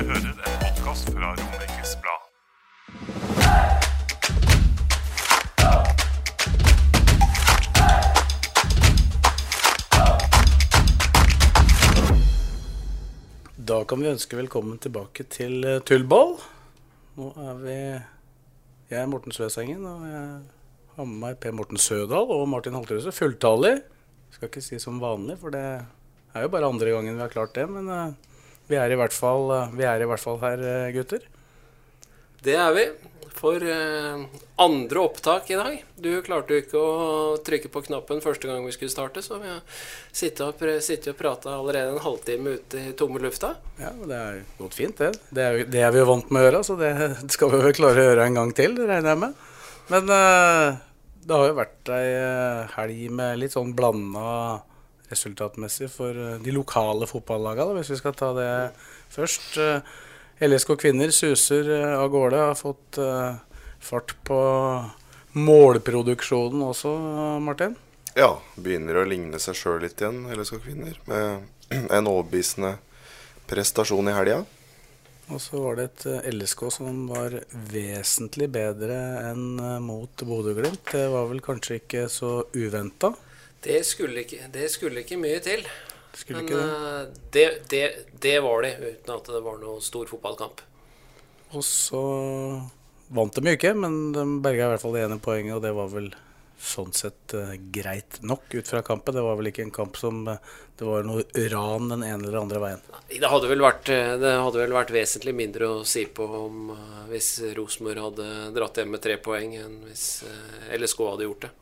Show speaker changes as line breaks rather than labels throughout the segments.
Hører en podkast fra Romerikes Blad.
Da kan vi ønske velkommen tilbake til eh, Tullball. Nå er vi Jeg er Morten Svøsengen, og jeg har med meg Per Morten Sødal og Martin Halterhuset. Fulltallig. Skal ikke si som vanlig, for det er jo bare andre gangen vi har klart det. Men eh, vi er i hvert fall, eh, vi er i hvert fall her, eh, gutter.
Det er vi. For eh, andre opptak i dag. Du klarte jo ikke å trykke på knappen første gang vi skulle starte, så vi har sittet og, sittet og prata allerede en halvtime ute i tomme lufta.
Ja, Det er gått fint, det. Det er, det er vi jo vant med å gjøre, så det skal vi vel klare å gjøre en gang til, regner jeg med. Men det har jo vært ei helg med litt sånn blanda resultatmessig for eh, de lokale fotballagene, hvis vi skal ta det først. Eh, LSK kvinner suser eh, av gårde, har fått fart på målproduksjonen også, Martin.
Ja, begynner å ligne seg sjøl litt igjen, LSK Kvinner. Med en overbevisende prestasjon i helga.
Og så var det et LSK som var vesentlig bedre enn mot Bodø-Glimt. Det var vel kanskje ikke så uventa.
Det skulle ikke, det skulle ikke mye til.
Skulle
Men
det.
eh, det, det, det var det, uten at det var noe stor fotballkamp.
Og så vant de jo ikke, men de berga i hvert fall det ene poenget, og det var vel sånn sett uh, greit nok ut fra kampen. Det var vel ikke en kamp som uh, det var noe ran den ene eller andre veien.
Det hadde vel vært, det hadde vel vært vesentlig mindre å si på om uh, hvis Rosenborg hadde dratt hjem med tre poeng, enn hvis LSK hadde gjort det.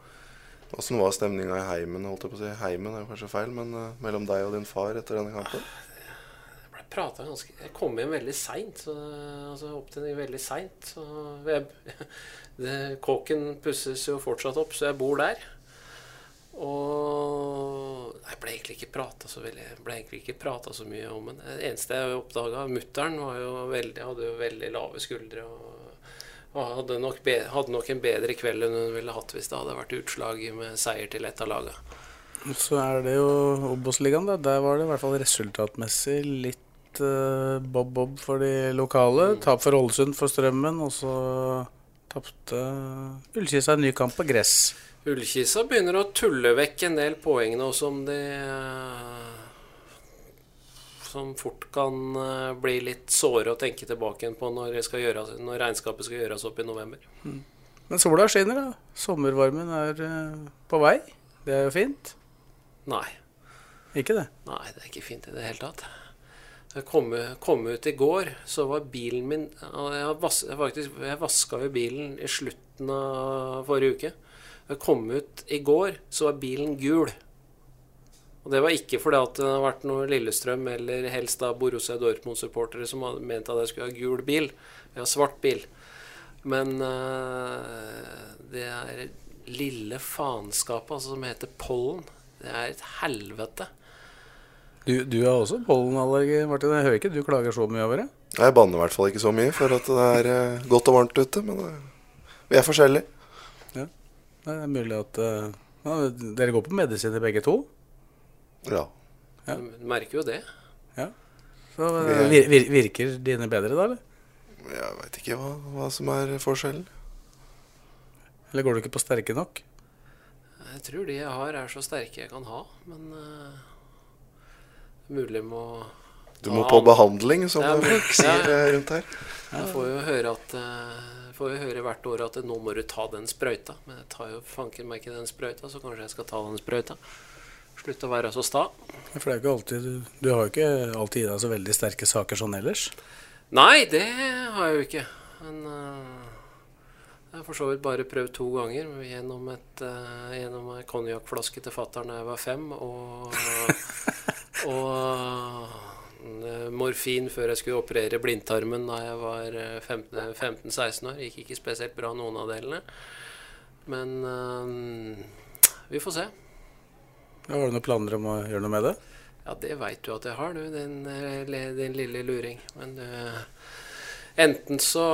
Åssen var stemninga i heimen? holdt Jeg på å si Heimen er jo kanskje feil, men uh, mellom deg og din far etter denne kampen?
Jeg ble pratet ganske Jeg kom hjem veldig seint. Altså opp til veldig seint. Kåken pusses jo fortsatt opp, så jeg bor der. Og jeg ble egentlig ikke prata så veldig Jeg ble egentlig ikke så mye om den. Det eneste jeg oppdaga Mutter'n hadde jo veldig lave skuldre. Og, og hadde, nok hadde nok en bedre kveld enn hun ville hatt hvis det hadde vært utslag med seier til ett av lagene.
Så er det jo Obos-ligaen, da. Der var det i hvert fall resultatmessig litt eh, bob-bob for de lokale. Tap for Ålesund for Strømmen, og så tapte Ullkisa en ny kamp på gress.
Ullkisa begynner å tulle vekk en del poeng nå som de eh, Som fort kan eh, bli litt såre å tenke tilbake igjen på når, skal gjøres, når regnskapet skal gjøres opp i november.
Men sola skinner, da. Sommervarmen er eh, på vei. Det er jo fint.
Nei.
Ikke det?
Nei, det er ikke fint i det hele tatt. Jeg kom, kom ut i går, så var bilen min Jeg, vas, faktisk, jeg vaska jo bilen i slutten av forrige uke. Jeg kom ut i går, så var bilen gul. Og det var ikke fordi at det har vært noe Lillestrøm eller helst da Borussia Dortmund-supportere som hadde ment at jeg skulle ha gul bil. Jeg har svart bil. Men uh, det er lille faenskapet altså, som heter pollen. Det er et helvete.
Du, du har også pollenallergi, Martin. Jeg hører ikke du klager så mye over det.
Jeg banner i hvert fall ikke så mye for at det er eh, godt og varmt ute, men eh, vi er forskjellige.
Det er mulig at Dere går på medisiner begge to?
Ja.
Ja.
Du merker jo det.
Så eh, vir, vir, Virker dine bedre da, eller?
Jeg veit ikke hva, hva som er forskjellen.
Eller går du ikke på sterke nok?
Jeg tror de jeg har, er så sterke jeg kan ha. Men uh, mulig må
Du må
på
på behandling, som
Ja,
folk sier
ja.
eh, rundt her.
Jeg får jo høre at uh, får jo høre hvert år at nå må du ta den sprøyta. Men jeg tar jo fanken meg ikke den sprøyta, så kanskje jeg skal ta den sprøyta. Slutt å være så sta.
For det er ikke alltid, du, har jo ikke alltid i deg så veldig sterke saker sånn ellers.
Nei, det har jeg jo ikke. Men uh, jeg har for så vidt bare prøvd to ganger gjennom, et, uh, gjennom konjakkflaske til fatter'n da jeg var fem, og, og uh, morfin før jeg skulle operere blindtarmen da jeg var eh, 15 15-16 år. Gikk ikke spesielt bra noen av delene. Men vi får se.
Har du noen planer om å gjøre noe med det?
Ja, det veit du at jeg har, du, din, eh, din lille luring. Men du Enten så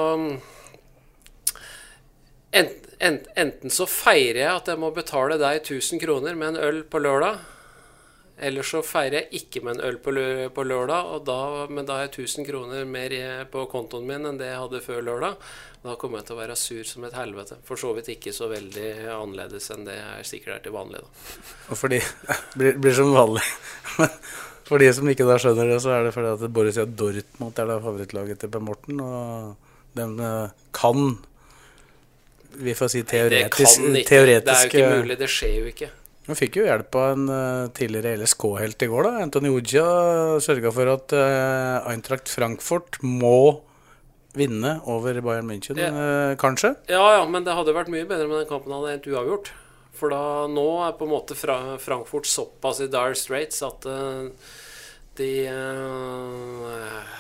ent, Enten så feirer jeg at jeg må betale deg 1000 kroner med en øl på lørdag. Eller så feirer jeg ikke med en øl på, lø på lørdag, og da, men da har jeg 1000 kroner mer på kontoen min enn det jeg hadde før lørdag. Da kommer jeg til å være sur som et helvete. For så vidt ikke så veldig annerledes enn det jeg sikkert er til vanlig. da.
Og fordi blir, blir som vanlig. For de som ikke da skjønner det, så er det fordi at Borussia Dortmund er da favorittlaget til Per Morten. Og den eh, kan Vi får si
Det
teoretisk,
kan ikke.
teoretisk
Det er jo ikke mulig. Det skjer jo ikke.
Hun fikk jo hjelp av en eh, tidligere LSK-helt i går, da. Anthony Uja sørga for at uh, Eintracht Frankfurt må vinne over Bayern München,
Ja.
eh, kanskje.
Ja, ja, men det hadde vært mye bedre med den kampen hadde endt uavgjort. For da, nå er på en måte fra, Frankfurt såpass i dire straits at uh, de uh,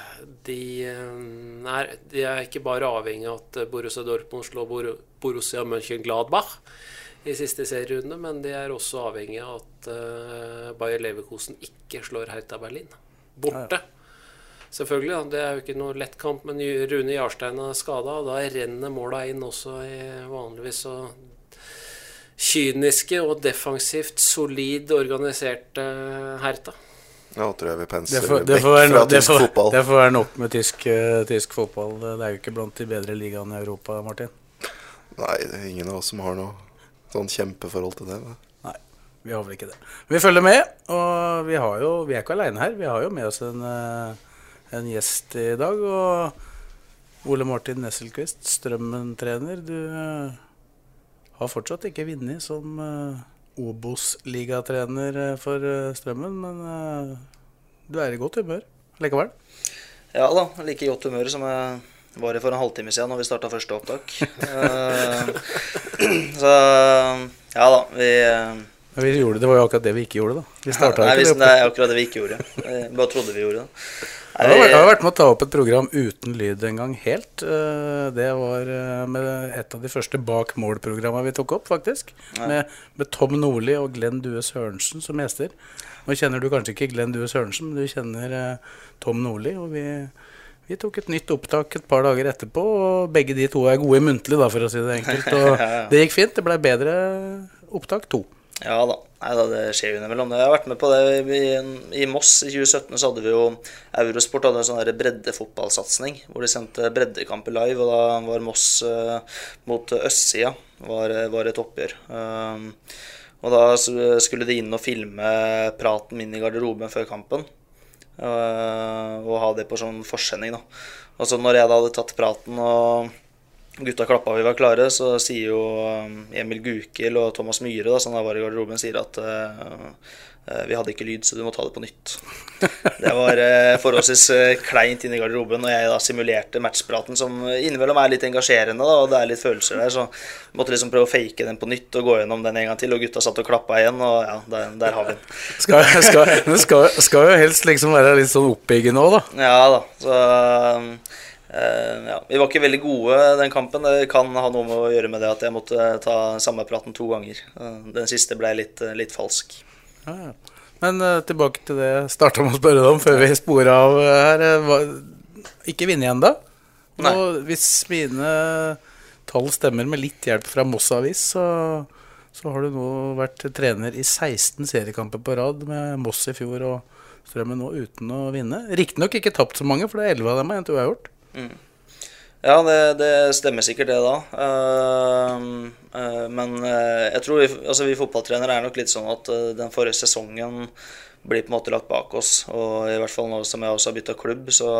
de, eh, er, de er ikke bare avhengig av at Borussia Dortmund slår Bor Borussia Mönchengladbach i siste serierunde, men de er også avhengig av at eh, Bayer Leverkosen ikke slår Hertha Berlin. Borte. Selvfølgelig, da. det er jo ikke noe lett kamp, men Rune Jarstein er skada, og da renner måla inn også i vanligvis så kyniske og defensivt solid organiserte Hertha.
Ja, tror jeg vi
penser
vekk fra tysk
får,
fotball.
det får være nok med tysk, eh, tysk fotball. Det er jo ikke blant de bedre ligaene i Europa, Martin.
Nei, det er ingen av oss som har noe sånn kjempeforhold til det. da.
Nei, vi har vel ikke det. Vi følger med, og vi, har jo, vi er ikke aleine her. Vi har jo med oss en, eh, en gjest i dag. Og Ole Martin Nesselquist, Strømmen-trener. Du eh, har fortsatt ikke vunnet som eh, Obos-ligatrener for Strømmen, men du er i godt humør likevel.
Ja da, like godt humør som jeg var det for en halvtime siden når vi starta første opptak. Eh, så ja da, vi eh,
Men Vi gjorde, det var jo akkurat det vi ikke gjorde, da. Vi starta
Nei,
ikke det.
det er akkurat det vi ikke gjorde. Vi bare trodde vi gjorde det.
Jeg har, vært, jeg har vært med å ta opp et program uten lyd en gang helt. Eh, Det var eh, med et av de første bak mål-programma vi tok opp, faktisk. Med, med Tom Nordli og Glenn Due Sørensen som gjester. Nå kjenner du kanskje ikke Glenn Due Sørensen, men du kjenner eh, Tom Nordli. Og vi, vi tok et nytt opptak et par dager etterpå, og begge de to er gode muntlig, da, for å si det enkelt. Og det gikk fint. Det ble bedre opptak to.
Ja da. Nei da, det skjer jo innimellom. Jeg har vært med på det i, i Moss i 2017. Så hadde vi jo Eurosport hadde en sånn breddefotballsatsing hvor de sendte breddekamper live. Og da var Moss uh, mot østsida var, var et oppgjør. Um, og da skulle de inn og filme praten min i garderoben før kampen. Eh, og ha det på sånn forsending, da. Og så når jeg da hadde tatt praten og gutta klappa vi var klare, så sier jo um, Emil Gukild og Thomas Myhre, da, som da var i garderoben, sier at eh, eh, vi hadde ikke lyd, så du må ta det på nytt. Det var eh, forholdsvis eh, kleint inne i garderoben, og jeg da simulerte matchpraten, som innimellom er litt engasjerende, da, og det er litt følelser der, så jeg måtte liksom prøve å fake den på nytt og gå gjennom den en gang til, og gutta satt og klappa igjen, og ja, der, der har vi den.
Skal, skal, skal, skal jo helst liksom være litt sånn oppbyggende òg, da.
Ja da, så eh, ja. Vi var ikke veldig gode den kampen. Det kan ha noe med å gjøre med det at jeg måtte ta samme praten to ganger. Eh, Den siste ble litt, litt falsk.
Ja, ja. Men uh, tilbake til det jeg starta med å spørre deg om før vi sporer av eh, her. hva- ikke vunnet ennå. Og hvis mine tall stemmer med litt hjelp fra Moss Avis, så, så har du nå vært trener i 16 seriekamper på rad med Moss i fjor og Strømmen nå uten å vinne. Riktignok ikke tapt så mange, for det er 11 av dem har gjort. uavgjort.
Ja, det, det stemmer sikkert det, da. Uh, uh, men uh, jeg tror vi, altså vi fotballtrenere er nok litt sånn at den forrige sesongen blir på en måte lagt bak oss. Og i hvert fall nå som jeg også har bytta klubb, så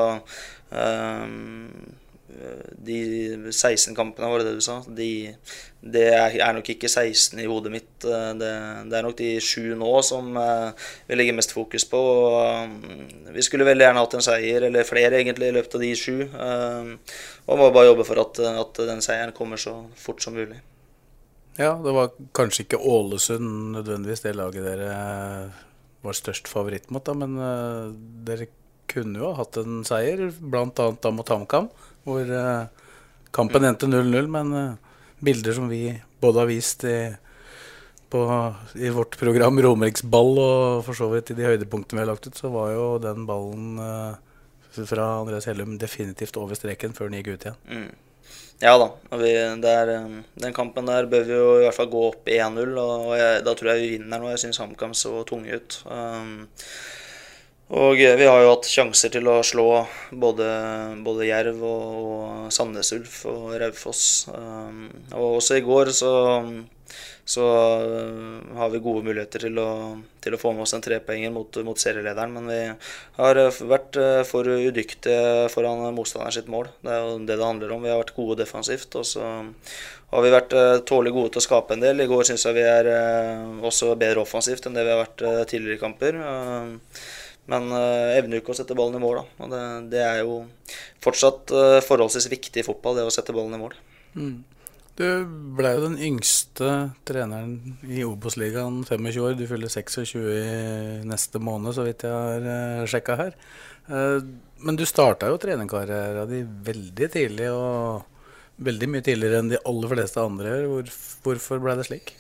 De 16 kampene, var det det du sa? De, det er, nok ikke 16 i hodet mitt. eh, Det, det er nok de sju nå som eh, vi legger mest fokus på. Eh, vi skulle veldig gjerne hatt en seier, eller flere egentlig, i løpet av de sju. eh, Og må bare jobbe for at, at den seieren kommer så fort som mulig.
Ja, det var kanskje ikke Ålesund nødvendigvis det laget dere var størst favoritt mot, da, men dere kunne jo ha hatt en seier, bl.a. mot HamKam, hvor eh, kampen endte 0-0. Men eh, bilder som vi både har vist i, på, i vårt program Romeriksball, og for så vidt i de høydepunktene vi har lagt ut, så var jo den ballen eh, fra Andreas Hellum definitivt over streken før den gikk ut igjen.
Mm. Ja da. Vi, der, den kampen der bør vi jo i hvert fall gå opp 1-0, og jeg, da tror jeg vi vinner nå. Jeg syns HamKam så tunge ut. Um, og eh, vi har jo hatt sjanser til å slå både, både Jerv og, og Sandnes Ulf og Raufoss. Um, og også i går så, så uh, har vi gode muligheter til å, til å få med oss en trepenger mot, mot serielederen. Men vi har uh, vært for udyktige foran motstanderen sitt mål. Det er jo det det handler om. Vi har vært gode defensivt. Og så har vi vært tålelig gode til å skape en del. I går syns jeg vi er også bedre offensivt enn det vi har vært tidligere i kamper. Men uh, evner ikke å sette ballen i mål, da. Og det, det er jo fortsatt uh, forholdsvis viktig i fotball, det å sette ballen i mål.
Mm. Du ble jo den yngste treneren i Obos-ligaen, 25 år. Du fyller 26 i neste måned, så vidt jeg har uh, sjekka her. Uh, men du starta jo trenerkarrieren din veldig tidlig, og veldig mye tidligere enn de aller fleste andre. Hvor, hvorfor ble det slik?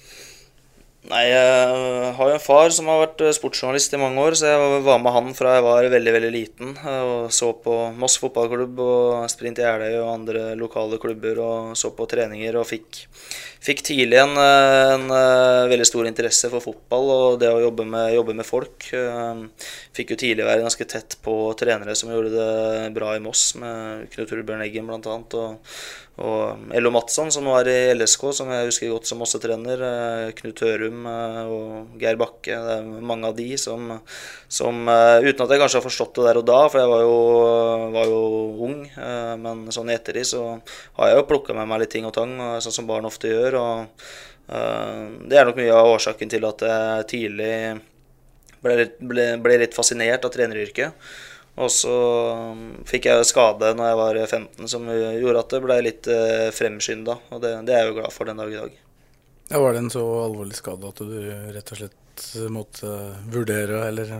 Nei, jeg har jo en far som har vært eh, sportsjournalist i mange år, så jeg var med han fra jeg var veldig veldig liten. Eh, og Så på Moss fotballklubb og Sprint Jeløy og andre lokale klubber og så på treninger og fikk, fikk tidlig en, eh, en, veldig stor interesse for fotball og det å jobbe med, jobbe med folk. Fikk jo tidlig være ganske tett på trenere som gjorde det bra i Moss, med Knut Torbjørn Eggen bl.a. Og, og Ello Matsson, som er i LSK, som jeg husker godt som også trener. Eh, Knut Hørum eh, og Geir Bakke. Det er mange av de som, som, eh, Uten at jeg kanskje har forstått det der og da, for jeg var jo, var jo ung. Men sånn i ettertid så har jeg jo plukka med meg litt ting og tang, sånn som barn ofte gjør. Og Det er nok mye av årsaken til at jeg tidlig ble ble, ble litt fascinert av treneryrket. Og så um, fikk jeg skade når jeg var 15 som gjorde at det ble litt eh, fremskynda. Og det, det, er jeg jo glad for den dag i dag.
Ja, var det en så alvorlig skade at du rett og slett måtte vurdere eller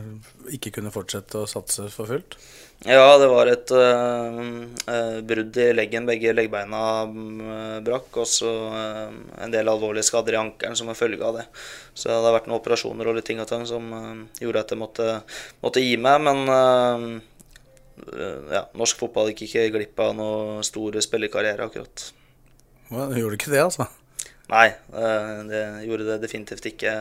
ikke kunne fortsette å satse for fullt?
Ja, det var et uh, brudd i leggen. Begge leggbeina uh, brakk. Og så uh, en del alvorlige skader i ankelen som en følge av det. Så det har vært noen operasjoner og litt ting og tang som gjorde at jeg måtte, måtte gi meg. Men ja, norsk fotball gikk ikke glipp av noen stor spillerkarriere, akkurat.
Hva, gjorde du ikke det, altså?
Nei, det gjorde det definitivt ikke.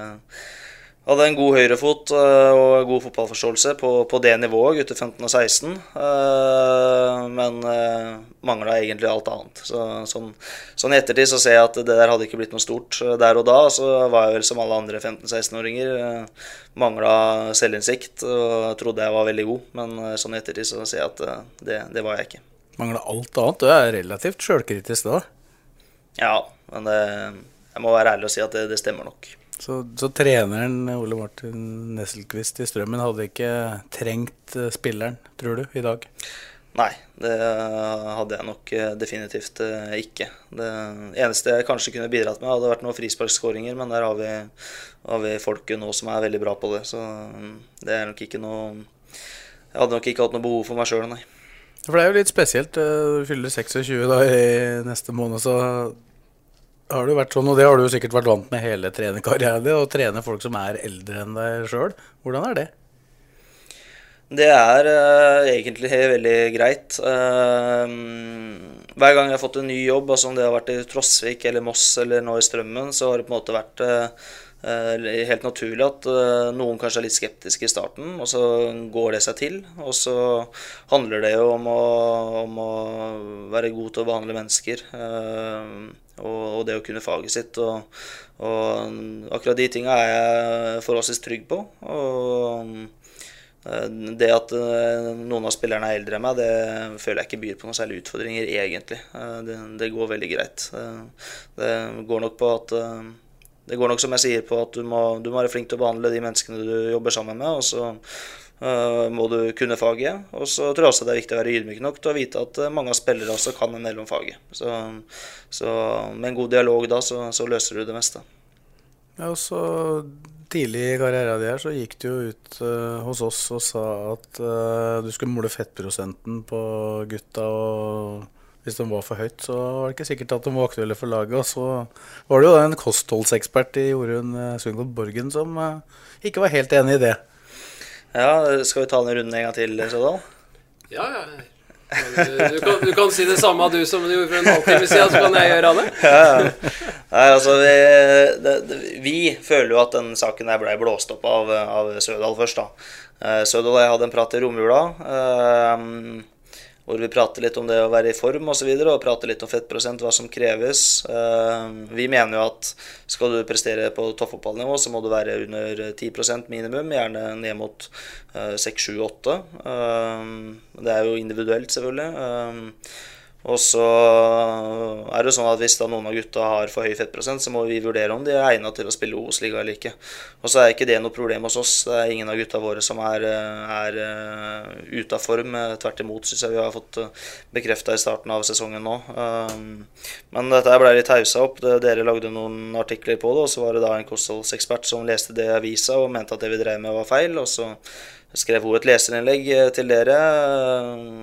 Hadde en god høyrefot eh, og god fotballforståelse på, på det nivået, gutter 15 og 16. Eh, men uh, mangla egentlig alt annet. Så, sånn, sånn, i ettertid så ser jeg at det der hadde ikke blitt noe stort der og da. Så var jeg vel som alle andre 15-16-åringer. Mangla selvinnsikt og trodde jeg var veldig god. Men sånn i ettertid så ser jeg at det, det var jeg ikke.
Mangla alt annet? Du er relativt sjølkritisk da?
Ja, men det, jeg må være ærlig og si at det, det stemmer nok.
Så, så, treneren Ole Martin Nesselquist i Strømmen hadde ikke trengt eh, spilleren, tror du, i dag?
Nei, det hadde jeg nok eh, definitivt eh, ikke. Det eneste jeg kanskje kunne bidratt med, hadde vært noen frisparkskåringer, men der har vi, har vi folket nå som er veldig bra på det. Så mm, det er nok ikke noe Jeg hadde nok ikke hatt noe behov for meg sjøl, nei.
For det er jo litt spesielt. Du fyller 26 da i neste måned, så har det vært sånn, og det har du sikkert vært vant med hele trenerkarrieren din, å trene folk som er eldre enn deg sjøl. Hvordan er det?
Det er uh, egentlig veldig greit. Uh, hver gang jeg har fått en ny jobb, altså om det har vært i Trosvik eller Moss eller nå i Strømmen, så har det på en måte vært uh, helt naturlig at noen kanskje er litt skeptiske i starten, og så går det seg til. Og så handler det jo om å, om å være god til å behandle mennesker. Og, og, det å kunne faget sitt. Og, og akkurat de tinga er jeg forholdsvis trygg på. Og eh, det at eh, noen av spillerne er eldre enn meg, det føler jeg ikke byr på noen særlige utfordringer, egentlig. Eh, det, det, går veldig greit. Det går nok på at det går nok som jeg sier på at du må, du må være flink til å behandle de menneskene du jobber sammen med. Og så må du kunne faget. Og så tror jeg også det er viktig å være ydmyk nok til å vite at mange av spillere også kan en del om faget. Så, så, med en god dialog da, så, så løser du det meste.
Ja, og så tidlig i karrieren din så gikk du jo ut uh, hos oss og sa at uh, du skulle måle fettprosenten på gutta. og Hvis de var for høyt, så var det ikke sikkert at de var aktuelle for laget. Og så var det jo en kostholdsekspert i Jorunn Sundgodt Borgen som uh, ikke var helt enig i det.
Ja, skal vi ta den runden en gang til, Sødal?
Ja, ja. Du, kan, du kan si det samme du som du gjorde for en halvtime siden, så kan jeg gjøre det.
Ja, ja. Nei, altså, vi, det, det, vi føler jo at den saken der ble blåst opp av, av Sødal først, da. Eh, Sødal og jeg hadde en prat i romjula. eh, hvor vi prater litt om det å være i form osv. Og, så videre, og prater litt om fettprosent, hva som kreves. Eh, vi mener jo at skal du prestere på toppfotballnivå, så må du være under 10% minimum, gjerne ned mot 6-7-8. Det er jo individuelt, selvfølgelig. Og så er det sånn at hvis da noen av gutta har for høy fettprosent, så må vi vurdere om de er egnet til å spille Obos-liga eller ikke. Og så er ikke det noe problem hos oss. Det er ingen av gutta våre som er, er ute av form. Tvert imot syns jeg vi har fått bekrefta i starten av sesongen nå. Men dette ble litt haussa opp. Dere lagde noen artikler på det, og så var det da en kostholdsekspert som leste det i avisa og mente at det vi drev med var feil. og så skrev hun et leserinnlegg til dere,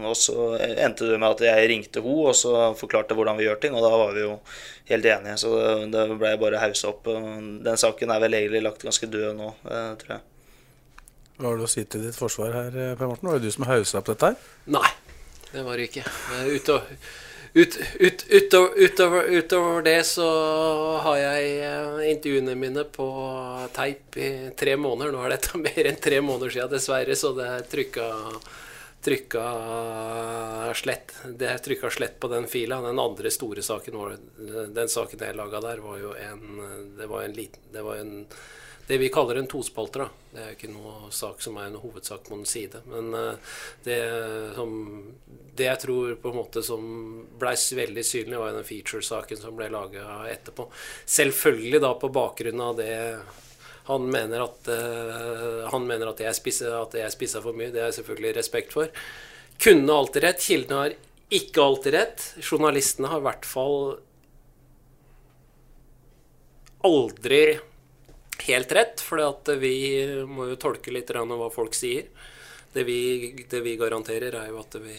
og så endte det med at jeg ringte henne og så forklarte hvordan vi gjør ting, og da var vi jo helt enige. Så det ble bare haussa opp. Den saken er vel egentlig lagt ganske død nå, tror jeg.
Hva har du å si til ditt forsvar her, Per Morten? Var det du som haussa opp dette her?
Nei, det var det ikke. Utover, ut, ut, utover, utover, utover, det så har jeg intervjuene mine på teip i tre måneder. Nå er dette mer enn tre måneder siden, dessverre, så det er trykka, trykka slett. Det er trykka slett på den fila. Den andre store saken var Den saken jeg laga der, var jo en Det var en liten Det var en det vi kaller en tospalter. Det er ikke noe sak som er en hovedsak på en side. Men det, som, det jeg tror på en måte som ble veldig synlig, var den feature-saken som ble laga etterpå. Selvfølgelig da på bakgrunn av det han mener at, uh, han mener at jeg spissa for mye. Det har jeg selvfølgelig respekt for. Kunne alltid rett. Kildene har ikke alltid rett. Journalistene har i hvert fall aldri helt rett, for vi må jo tolke litt hva folk sier. Det vi, det vi, garanterer, er jo at vi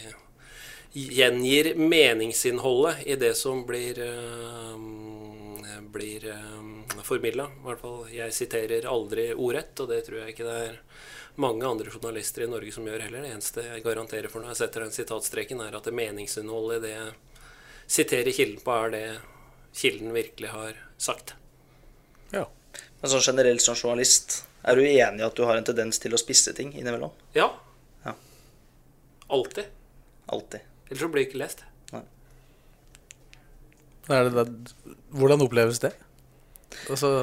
gjengir meningsinnholdet i det som blir, uh, blir uh, formidla. I hvert fall jeg siterer aldri ordrett, og det tror jeg ikke det er mange andre journalister i Norge som gjør heller. Det eneste jeg garanterer for når jeg setter den sitatstreken, er at det meningsinnholdet i det jeg siterer kilden på, er det kilden virkelig har sagt.
Ja.
Men sånn generelt som journalist, er du enig i at du har en tendens til å spisse ting innimellom?
Ja.
ja.
Alltid. Ellers så blir det ikke lest.
Nei.
Er det da, hvordan oppleves det? Altså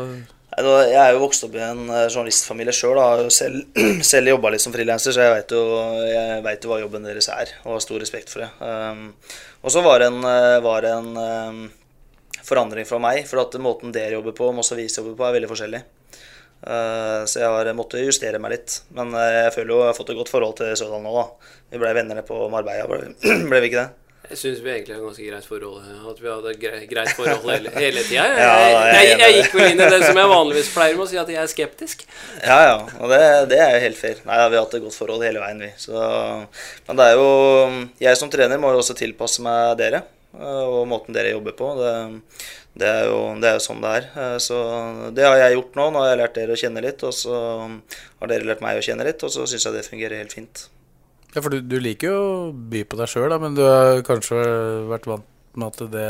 jeg er jo vokst opp i en journalistfamilie sjøl. Selv, selv, selv jobba litt som frilanser, så jeg veit jo, jo, hva jobben deres er. Og har stor respekt for det. Um, og så var det en, var en um, forandring fra meg. For at måten dere jobber på, og Moss Avis jobber på, er veldig forskjellig. Uh, så jeg har måttet justere meg litt. Men uh, jeg føler jo jeg har fått et godt forhold til Sødal nå. da. Vi ble venner på Marbella, ble, vi ikke det?
Jeg syns vi egentlig har ganske greit forhold. At vi hadde greit forhold hele, hele tida. Jeg,
Ja,
jeg,
jeg
jeg, gikk vel inn i det som jeg vanligvis pleier med å si, at jeg er skeptisk.
Ja, ja. Og det, det er jo helt fair. Nei, Vi har hatt et godt forhold hele veien, vi. Så, men det er jo Jeg som trener må jo også tilpasse meg dere og måten dere jobber på. Det, det, er jo, det er jo sånn det er. Uh, Så det har jeg gjort nå. Nå har jeg lært dere å kjenne litt, og så har dere lært meg å kjenne litt, og så syns jeg det fungerer helt fint.
Ja, for du, du liker jo å by på deg sjøl, men du har kanskje vært vant med at det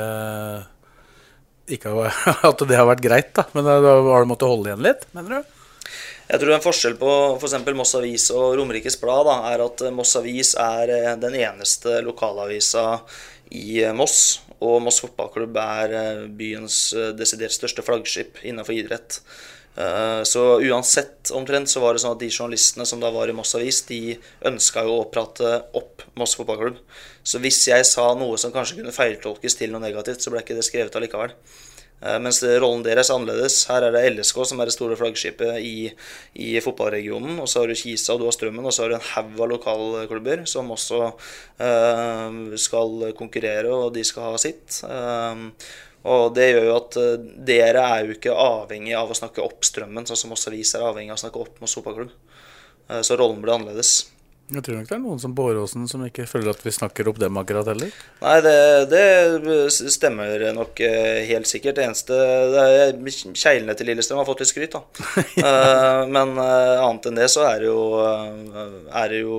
ikke har, at det har vært greit, da. Men da har du måttet holde igjen litt, mener du?
Jeg tror en forskjell på f.eks. Moss Avis og Romerikes Blad da, er at Moss Avis er eh, den eneste lokalavisa i eh, Moss. Og Moss fotballklubb er eh, byens eh, desidert største flaggskip innenfor idrett. Eh, Så uansett omtrent så var det sånn at de journalistene som da var i Moss Avis, de ønska jo å prate opp Moss fotballklubb. Så hvis jeg sa noe som kanskje kunne feiltolkes til noe negativt, så ble ikke det skrevet allikevel. Eh, Mens rollen deres er annerledes. Her er det LSK som er det store flaggskipet i, i fotballregionen. Og så har du Kisa og du har Strømmen, og så har du en haug av lokalklubber som også eh, skal konkurrere, og de skal ha sitt. Eh, Og det gjør jo at dere er jo ikke avhengig av å snakke opp strømmen, sånn som også vi er avhengig av å snakke opp Moss fotballklubb. Så rollen blir annerledes.
Jeg tror nok det er noen som Båråsen Åråsen som ikke føler at vi snakker opp dem akkurat heller.
Nei, det, det stemmer nok eh, helt sikkert. Det eneste er til Lillestrøm har fått litt skryt, da. ja. Men eh, annet enn det så er det jo, eh, er det jo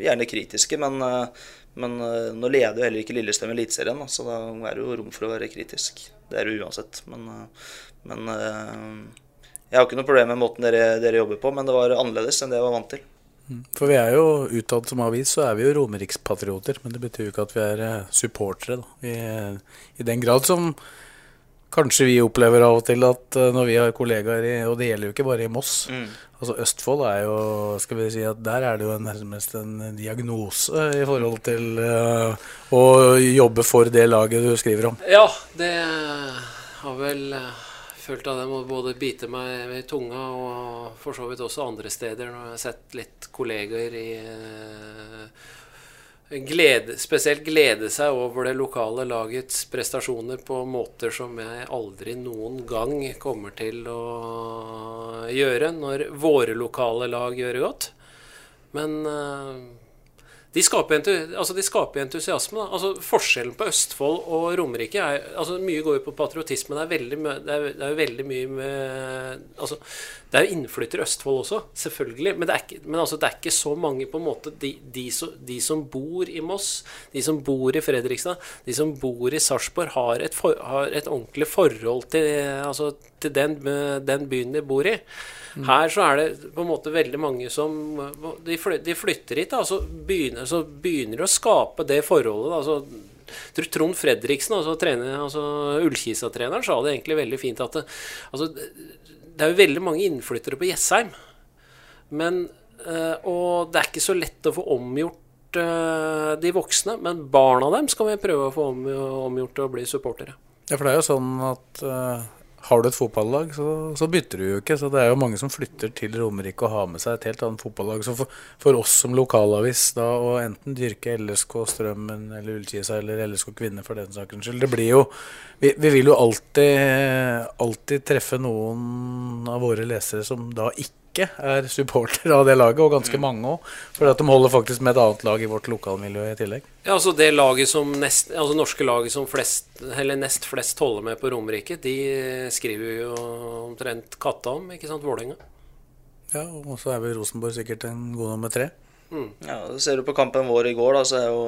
gjerne kritiske. Men, eh, men eh, nå leder jo heller ikke Lillestrøm Eliteserien, så da er det jo rom for å være kritisk. Det er det uansett. Men, eh, men eh, jeg har ikke noe problem med måten dere, dere jobber på, men det var annerledes enn det jeg var vant til.
For vi er jo utad som avis, så er vi jo romerikspatrioter. Men det betyr jo ikke at vi er eh, supportere, da. Vi, I den grad som kanskje vi opplever av og til at eh, når vi har kollegaer i Og det gjelder jo ikke bare i Moss.
Mm.
Altså Østfold er jo Skal vi si at der er det jo nærmest en diagnose i forhold til uh, å jobbe for det laget du skriver om.
Ja, det har vel eh, følt at jeg må både bite meg i tunga og for så vidt også andre steder når jeg har sett litt kolleger i eh, glede, Spesielt glede seg over det lokale lagets prestasjoner på måter som jeg aldri noen gang kommer til å gjøre når våre lokale lag gjør det godt. Men eh, de skaper, altså de skaper entusiasme. Altså forskjellen på Østfold og Romerike er altså Mye går jo på patriotisme. Det er veldig, det er, det er veldig mye med altså, Det er jo innflyttere i Østfold også, selvfølgelig. Men, det er, ikke, men altså, det er ikke så mange på en måte de, de, som, de som bor i Moss, de som bor i Fredrikstad, de som bor i Sarpsborg, har, har et ordentlig forhold til, altså, til den, den byen de bor i. Her så er det på en måte veldig mange som De, fly, de flytter hit, da, så begynner, så begynner de å skape det forholdet. Da, så Trond Fredriksen, altså, trener, altså Ullkisa-treneren, sa det egentlig veldig fint at det, altså, det er jo veldig mange innflyttere på Jessheim. Men, eh, og det er ikke så lett å få omgjort eh, de voksne, men barna dem skal vi prøve å få omgjort til å bli supportere.
Ja, for det er jo sånn at eh, har du et fotballag, så, så bytter du jo ikke. Så det er jo mange som flytter til Romerike og har med seg et helt annet fotballag. Så for, for oss som lokalavis da å enten dyrke LSK Strømmen eller Ullkisa eller LSK Kvinner for den sakens skyld, det blir jo Vi, vi vil jo alltid, alltid treffe noen av våre lesere som da ikke er supporter av det laget, og ganske mange òg. For at de holder faktisk med et annet lag i vårt lokalmiljø i tillegg.
Ja, altså det laget som nest, altså norske laget som flest, eller nest flest holder med på Romerike, de skriver jo omtrent katta om, ikke sant, Vålerenga.
Ja, og så er vel Rosenborg sikkert en god nummer tre.
Ja, Ser du på kampen vår i går, da, så er jo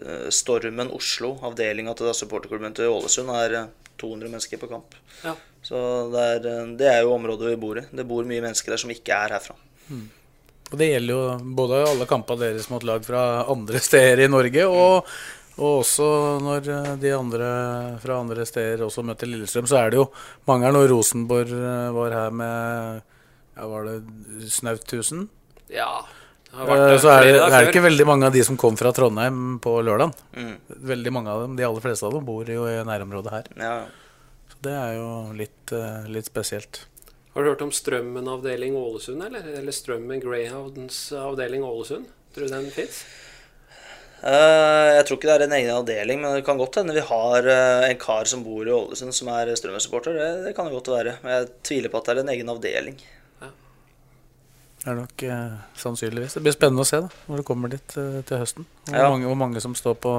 eh, Stormen Oslo, avdelinga til supporterklubben til Ålesund, er 200 mennesker på kamp.
Ja.
Så det er, eh, det er jo området vi bor i. Det bor mye mennesker der som ikke er herfra.
Og det gjelder jo både alle kampene deres mot lag fra andre steder i Norge, og, og også når eh, de andre fra andre steder også møter Lillestrøm, så er det jo mange her. Når Rosenborg eh, var her med ja, var det snaut 1000?
Ja. Det
Eh, Så er det, det er ikke veldig mange av de som kom fra Trondheim på lørdag.
Mm.
Veldig mange av dem, de aller fleste av dem, bor jo i nærområdet her.
Ja,
Så det er jo litt, eh, litt spesielt.
Har du hørt om Strømmen avdeling Ålesund, eller? Eller Strømmen Greyhounds avdeling Ålesund? Tror du den fins?
Eh, jeg tror ikke det er en egen avdeling, men det kan godt hende vi har en kar som bor i Ålesund som er Strømmen-supporter. Det, det kan det godt være. Men jeg tviler på at det er en egen avdeling.
Det er nok eh, sannsynligvis. Det blir spennende å se da, når du kommer dit eh, til høsten. Hvor,
Ja.
mange, hvor mange som står på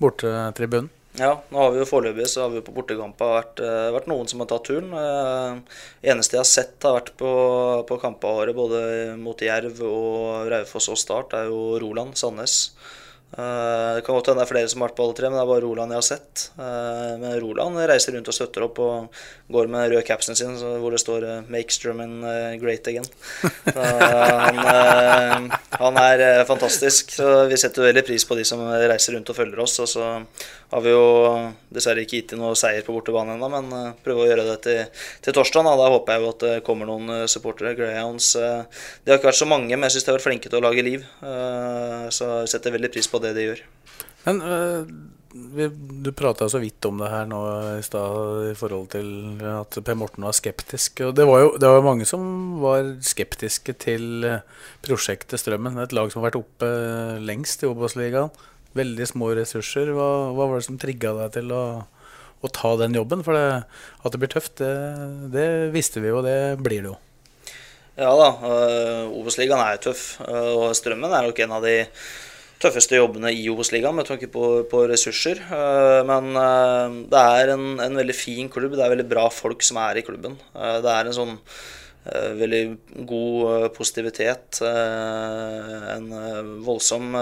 bortetribunen.
Ja, nå har vi jo foreløpig så har vi jo på bortekamper vært, eh, vært noen som har tatt turen. Eh, eneste jeg har sett har vært på, på kampene både mot Jerv og Raufoss og Start, er jo Roland Sandnes. Eh, det kan godt hende det er flere som har vært på alle tre, men det er bare Roland jeg har sett. Eh, men Roland reiser rundt og støtter opp og går med rød capsen sin hvor det står eh, 'Make Strummen eh, great again'. Han, han er fantastisk. Så vi setter veldig pris på de som reiser rundt og følger oss. Og så har vi jo dessverre ikke gitt dem noe seier på bortebane ennå, men prøver å gjøre det til, til torsdag. Da. da håper jeg jo at det kommer noen supportere. Greyhounds De har ikke vært så mange, men jeg syns de har vært flinke til å lage liv. Så vi setter veldig pris på det de gjør.
Men øh, du prata så vidt om det her nå i stad i forhold til at Per Morten var skeptisk. Og det var jo det var mange som var skeptiske til eh, prosjektet Strømmen. Et lag som har vært oppe lengst i Obos-ligaen. Veldig små ressurser. Hva, hva var det som trigga deg til å, å ta den jobben? For det, at det blir tøft, det, det visste vi jo, og det blir det jo.
Ja da, Obos-ligaen er jo tøff. Og Strømmen er nok en av de tøffeste jobbene i Obos-ligaen med tanke på, på ressurser. Uh, men det er en, en, veldig fin klubb. Det er veldig bra folk som er i klubben. det er en sånn veldig god positivitet. en voldsom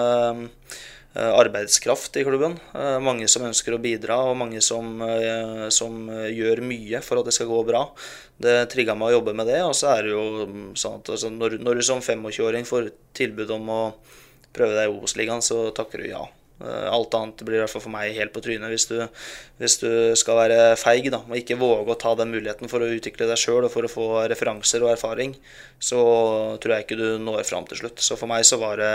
arbeidskraft i klubben. Mange som ønsker å bidra, og mange som, som gjør mye for at det skal gå bra det trigga meg å jobbe med det. Og så er det jo sånn at altså, når, når, du som 25-åring får tilbud om å prøve deg i Obos-ligaen, så takker du ja. Eh, alt annet blir i hvert fall for meg helt på trynet hvis du, hvis du skal være feig da, og ikke våge å ta den muligheten for å utvikle deg sjøl og for å få referanser og erfaring, så tror jeg ikke du når fram til slutt. Så for meg så var det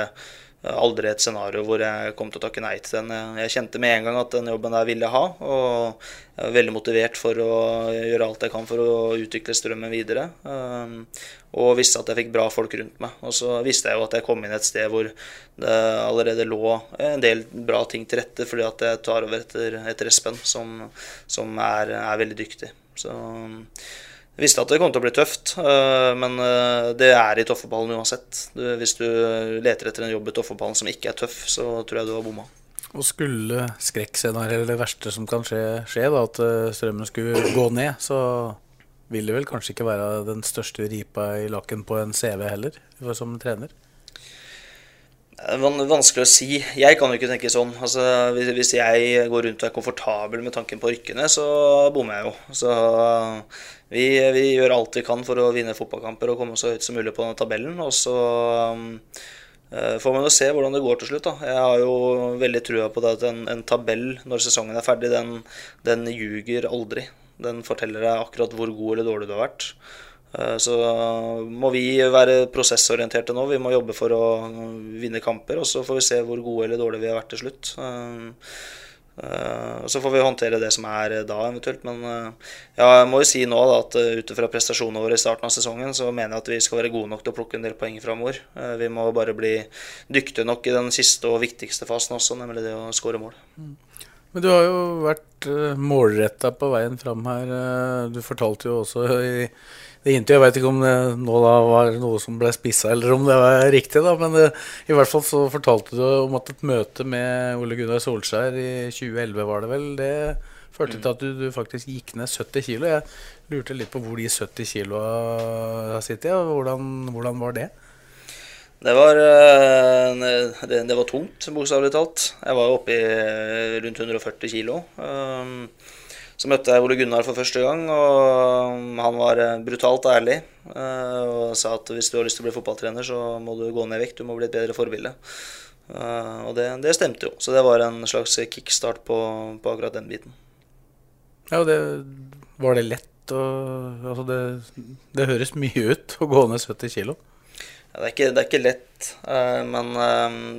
aldri et scenario hvor jeg kom til å takke nei til den. Jeg kjente med en gang at den jobben der ville jeg ha, og jeg var veldig motivert for å gjøre alt jeg kan for å utvikle strømmen videre. Um, og visste at jeg fikk bra folk rundt meg. Og så visste jeg jo at jeg kom inn et sted hvor det allerede lå en del bra ting til rette, fordi at jeg tar over etter, etter Espen, som, som er, er, veldig dyktig. Så jeg visste at det kom til å bli tøft, øh, men øh, det er i toppfotballen uansett. Hvis du leter etter en jobb i toppfotballen som ikke er tøff, så tror jeg du har bomma.
Og skulle skrekkscenarioet, eller det verste som kan skje, skje da, at øh, strømmen skulle gå ned, så vil det vel kanskje ikke være den største ripa i lakken på en CV heller, som trener?
Vanskelig å si. Jeg kan jo ikke tenke sånn. Altså, hvis jeg går rundt og er komfortabel med tanken på å rykke ned, så bommer jeg jo. Så vi, vi, gjør alt vi kan for å vinne fotballkamper og komme så høyt som mulig på denne tabellen. Og så um, får man jo se hvordan det går til slutt. Da. Jeg har jo veldig trua på det at en, en tabell når sesongen er ferdig, den, den ljuger aldri. Den forteller deg akkurat hvor god eller dårlig du har vært. Eh, så må vi være prosessorienterte nå. Vi må jobbe for å vinne kamper. Og så får vi se hvor gode eller dårlige vi har vært til slutt. Eh, eh, så får vi håndtere det som er da, eventuelt. Men ja, jeg må jo si nå da, at ut fra prestasjonene våre i starten av sesongen, så mener jeg at vi skal være gode nok til å plukke en del poeng framover. Vi må bare bli dyktige nok i den siste og viktigste fasen også, nemlig det å skåre mål.
Mm. Men du har jo vært målretta på veien fram her. Du fortalte jo også i det inntil, Jeg vet ikke om det nå da var noe som ble spissa, eller om det var riktig, da, men det, i hvert fall så fortalte du om at et møte med Ole Gunnar Solskjær i 2011, var det vel, det førte til at du, du faktisk gikk ned 70 kg. Jeg lurte litt på hvor de 70 kiloa har sittet, og hvordan, hvordan var det?
Det var, eh, det, det var tungt, bokstavelig talt. Jeg var oppe i rundt 140 kg. Så møtte jeg Ole Gunnar for første gang, og han var eh, brutalt ærlig. Eh, og sa at hvis du har lyst til å bli fotballtrener, så må du gå ned i vekt. Du må bli et bedre forbilde. Eh, og det, det stemte jo. Så det var en slags kickstart på, på akkurat den biten.
Ja, og det, var det lett å Altså, det, det høres mye ut å gå ned 70 kg?
Ja, det, er ikke, det er ikke lett, men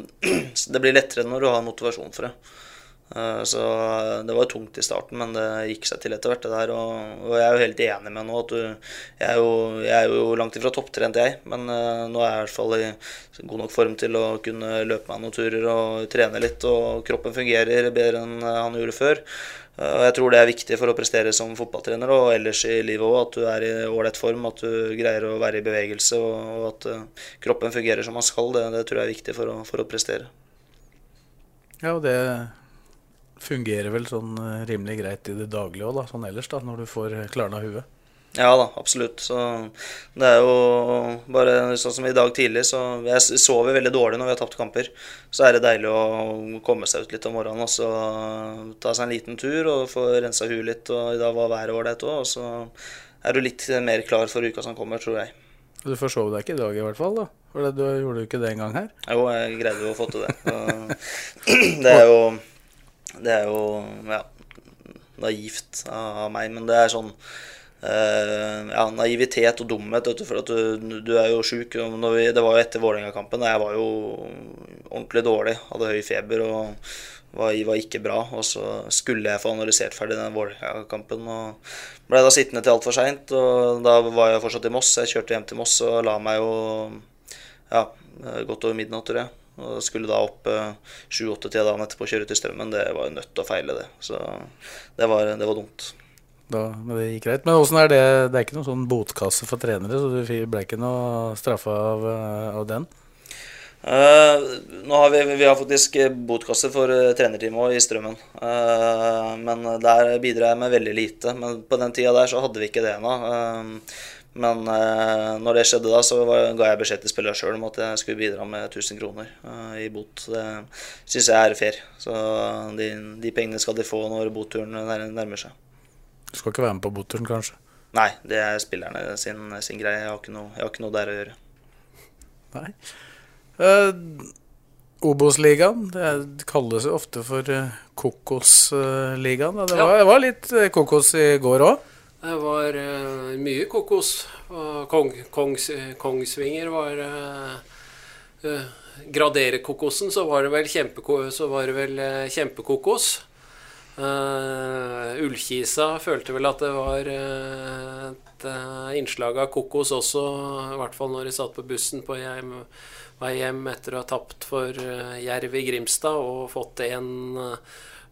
det blir lettere når du har motivasjon for det. Eh, så det var tungt i starten, men det gikk seg til etter hvert. det der, og, jeg er jo helt enig med nå at du Jeg er jo, jeg er jo langt ifra topptrent, jeg, men uh, nå er jeg i hvert fall i god nok form til å kunne løpe meg noen turer og trene litt, og kroppen fungerer bedre enn han gjorde før. Og jeg tror det er viktig for å prestere som fotballtrener og ellers i livet òg, at du er i ålreit form, at du greier å være i bevegelse, og, at kroppen fungerer som man skal. Det, det tror jeg er viktig for å, for å prestere.
Ja, og det fungerer vel sånn eh, rimelig greit i det daglige òg, sånn ellers, da, når du får klarna huet?
Ja da, absolutt. Så det er jo bare sånn som i dag tidlig, så jeg sover veldig dårlig når vi har tapt kamper. Så er det deilig å komme seg ut litt om morgenen og så ta seg en liten tur og få rensa huet litt. Og i dag var været ålreit òg, og så er du litt mer klar for uka som kommer, tror jeg.
Du forsov deg ikke i dag i hvert fall, da? For du gjorde jo ikke det en gang her?
Jo, jeg greide jo å få til det. det er jo det er jo ja, naivt av meg, men det er sånn Uh, ja, naivitet og dumhet, du, for at du, du er jo sjuk. Det var jo etter Vålerenga-kampen, jeg var jo ordentlig dårlig. Hadde høy feber og var, var, ikke bra. Og så skulle jeg få analysert ferdig den Vålerenga-kampen. Og ble da sittende til altfor seint. Og da var jeg fortsatt i Moss. Jeg kjørte hjem til Moss og la meg jo ja, godt over midnatt, tror jeg. Og skulle da opp sju-åtte-tida dagen etterpå og kjøre i Strømmen. Det var jo nødt til å feile, det. Så det var, det var dumt.
Da, men det gikk greit. Men åssen er det? Det er ikke noen sånn botkasse for trenere, så du ble ikke noe straffa av, av den?
Uh, nå har vi, vi har faktisk botkasse for uh, trenerteamet i Strømmen. Uh, men der bidrar jeg med veldig lite. Men på den tida der så hadde vi ikke det ennå. Men når det skjedde da, så var, ga jeg beskjed til spillerne sjøl om at jeg skulle bidra med 1000 kroner i bot. Det syns jeg er fair. Så de, de, pengene skal de få når boturen nærmer seg.
Du skal ikke være med på boturen, kanskje?
Nei, det er spillerne sin, sin greie. Jeg har, noe, jeg har, ikke noe, der å gjøre.
Nei. Uh, Obos-ligaen, det kalles jo ofte for uh, Kokosligaen. Det, ja. det, var litt kokos i går òg?
Det var uh, mye kokos. Kong, kongs, Kongsvinger var uh, Gradere kokosen, så var det vel, kjempeko, var det vel kjempekokos. Uh, Ullkisa følte vel at det var uh, et uh, innslag av kokos også, i hvert fall når de satt på bussen på hjem, vei hjem etter å ha tapt for Jerv i Grimstad og fått en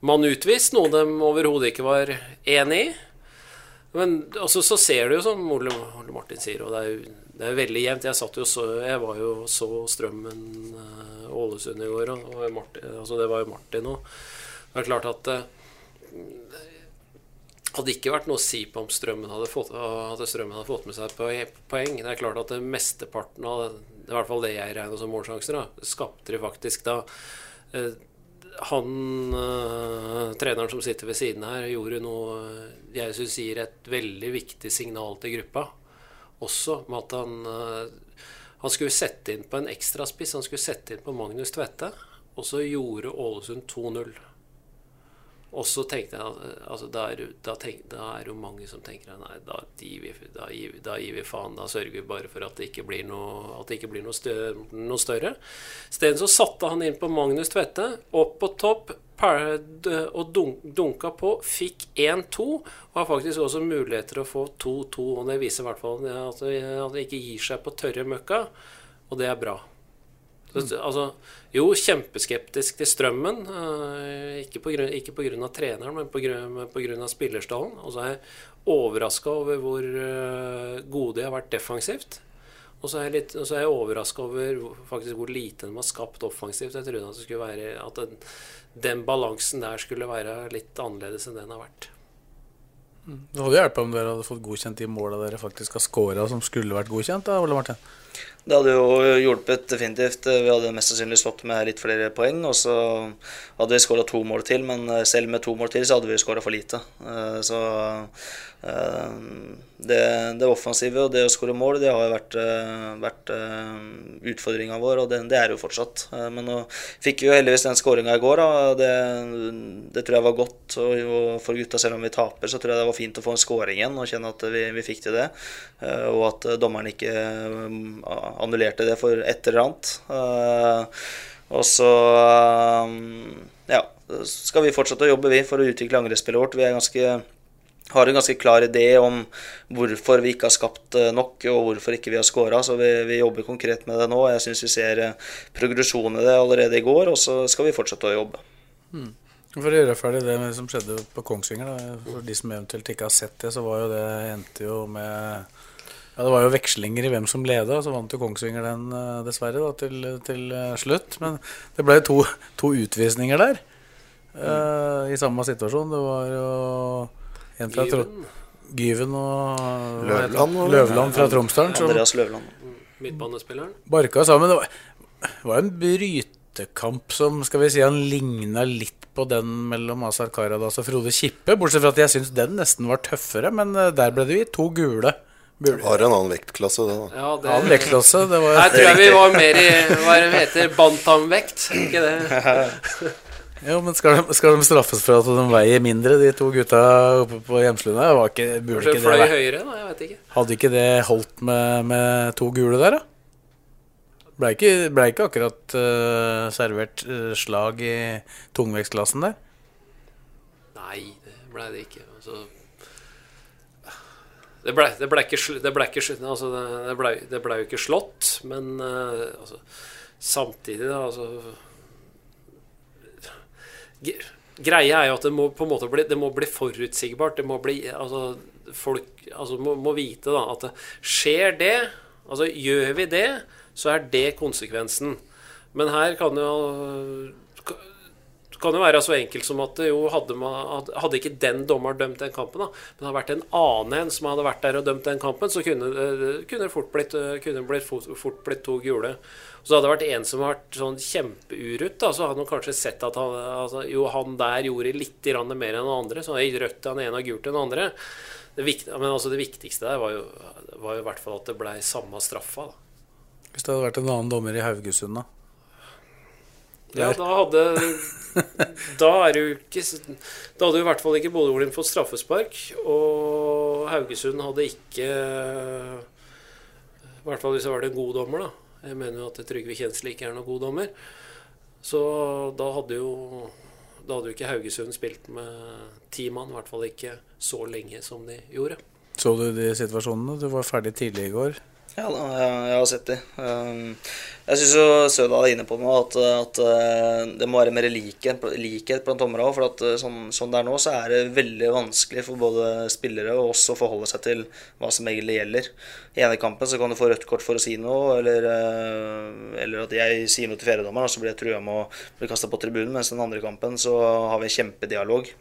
mann utvist, noe de overhodet ikke var enig i. Men altså, så ser du jo, som Ole, Ole Martin sier, og det er, jo, det er veldig jevnt. Jeg, så, jeg var jo så Strømmen Ålesund i går, og, og Martin, altså, det var jo Martin òg. Det er klart at hadde ikke vært noe å si på om Strømmen hadde fått, hadde Strømmen hadde fått med seg poeng. Det er klart at det mesteparten av i hvert fall det jeg regner som målsjanser, da, skapte de faktisk da eh, han uh, treneren som sitter ved siden her, gjorde noe jeg syns gir et veldig viktig signal til gruppa. Også med at han uh, Han skulle sette inn på en ekstraspiss. Han skulle sette inn på Magnus Tvette. Og så gjorde Ålesund 2-0. Og så tenkte jeg altså, da, er, da, tenk, da er det jo mange som tenker nei, da gir, vi, da, gir, da gir, vi, faen. Da sørger vi bare for at det ikke blir noe, at det ikke blir noe, stø, noe større. Isteden så satte han inn på Magnus Tvette, opp på topp og dunka på. Fikk 1-2. Og har faktisk også muligheter å få 2-2. Og det viser i hvert fall at han ikke gir seg på tørre møkka. Og det er bra. Altså, jo, kjempeskeptisk til strømmen. Uh, ikke pga. treneren, men pga. spillerstallen. Og så er jeg overraska over hvor uh, gode de har vært defensivt. Og så er jeg, litt, jeg overraska over faktisk hvor lite de har skapt offensivt. Jeg trodde at, være, at den, den, balansen der skulle være litt annerledes enn den har vært.
Mm. Det hadde hjulpet om dere hadde fått godkjent de måla dere faktisk har scora som skulle vært godkjent? da, Ole Martin?
Det hadde jo hjulpet definitivt. Vi hadde mest sannsynlig stått med litt flere poeng. Og så hadde vi skåra to mål til, men selv med to mål til så hadde vi skåra for lite. Eh, så det, det offensive og det å skåre mål, det har vært, eh, vært utfordringa vår, og det, det, er jo fortsatt. Men nå fikk vi jo heldigvis den skåringa i går. Det, det, tror jeg var godt og for gutta. Selv om vi taper, så tror jeg det var fint å få en skåring igjen og kjenne at vi, vi fikk til det. Og at dommeren ikke annullerte det for et eller annet. Og så ja, skal vi fortsette å jobbe vi for å utvikle angrepsspillet vårt. Vi er ganske, har en ganske klar idé om hvorfor vi ikke har skapt eh, nok, og hvorfor ikke vi har scora. Så vi, vi, jobber konkret med det nå. Jeg syns vi ser progresjon i det allerede i går, og så skal vi fortsette å jobbe.
Mm. For å gjøre ferdig det som skjedde på Kongsvinger, da. for de som eventuelt ikke har sett det, så var jo det endte jo med ja, Det var jo vekslinger i hvem som leda, og så vant jo Kongsvinger den eh, dessverre da, til, til eh, slutt. Men det ble to, to utvisninger der uh, i samme situasjon. Det var jo en fra Gyven, Gyven og
Løvland,
Løvland fra Tromsdalen.
Andreas Løvland.
Mm, midtbanespilleren.
Barka sammen. Det var, var en brytekamp som skal vi si han ligna litt på den mellom Azar Karadas og Frode Kippe. Bortsett fra at jeg syns den nesten var tøffere, men der ble det gitt to gule.
Det var en annen vektklasse, det, da.
Ja, det...
Annen vektklasse, det var
Jeg tror vi var mer i hva det heter, bantamvekt, ikke det?
jo, men skal de, skal de, straffes for at de veier mindre, de to gutta oppe på Hjemslunda? Var ikke, burde
ikke fløy det høyere, da? Jeg vet ikke.
Hadde ikke det holdt med, med to gule der, da? Blei ikke, ble ikke akkurat uh, servert uh, slag i tungvektsklassen der?
Nei, det blei det ikke. Altså det ble, det ble, ikke, det ble, ikke altså det, ble, det ble jo ikke slått, men uh, altså, samtidig, da, altså Greia er jo at det må på en måte bli, det må bli forutsigbart. Det må bli altså, Folk altså, må, må vite da at det, skjer det, altså gjør vi det, så er det konsekvensen. Men her kan jo kan jo være så enkelt som at jo, hadde, man, hadde ikke den dommeren dømt den kampen, da, men det hadde vært en annen en som hadde vært der og dømt den kampen, så kunne det kunne det fort blitt, kunne blitt, fort, blitt to gule. Så hadde det vært en som hadde vært sånn kjempeurutt, da, så hadde man kanskje sett at han, altså, jo, han der gjorde litt mer enn den andre. Så han gikk rødt til han ene og gult til den andre. Det, viktig, men altså, det viktigste der var jo, var jo i hvert fall at det ble samme straffa. Da.
Hvis det hadde vært en annen dommer i Haugesund, da?
Ja, da hadde Da er det jo ikke Da hadde jo i hvert fall ikke Bodø-Glimt fått straffespark. Og Haugesund hadde ikke I hvert fall hvis det var en god dommer, da. Jeg mener jo at Trygve Kjensli ikke er noen god dommer. Så da hadde jo Da hadde jo ikke Haugesund spilt med ti mann. I hvert fall ikke så lenge som de gjorde.
Så du de situasjonene? Du var ferdig tidlig i går.
Ja, da, jeg, har sett de. Um, jeg syns jo Sødal er inne på noe, at, at uh, det må være mer likhet, likhet blant dommerne òg. For at uh, sånn, sånn det er nå, så er det veldig vanskelig for både spillere og oss å forholde seg til hva som egentlig gjelder. I ene kampen så kan du få rødt kort for å si noe, eller, uh, eller at jeg sier noe til fjerdedommeren, og så blir jeg trua med å bli kasta på tribunen. Mens den andre kampen så har vi kjempedialog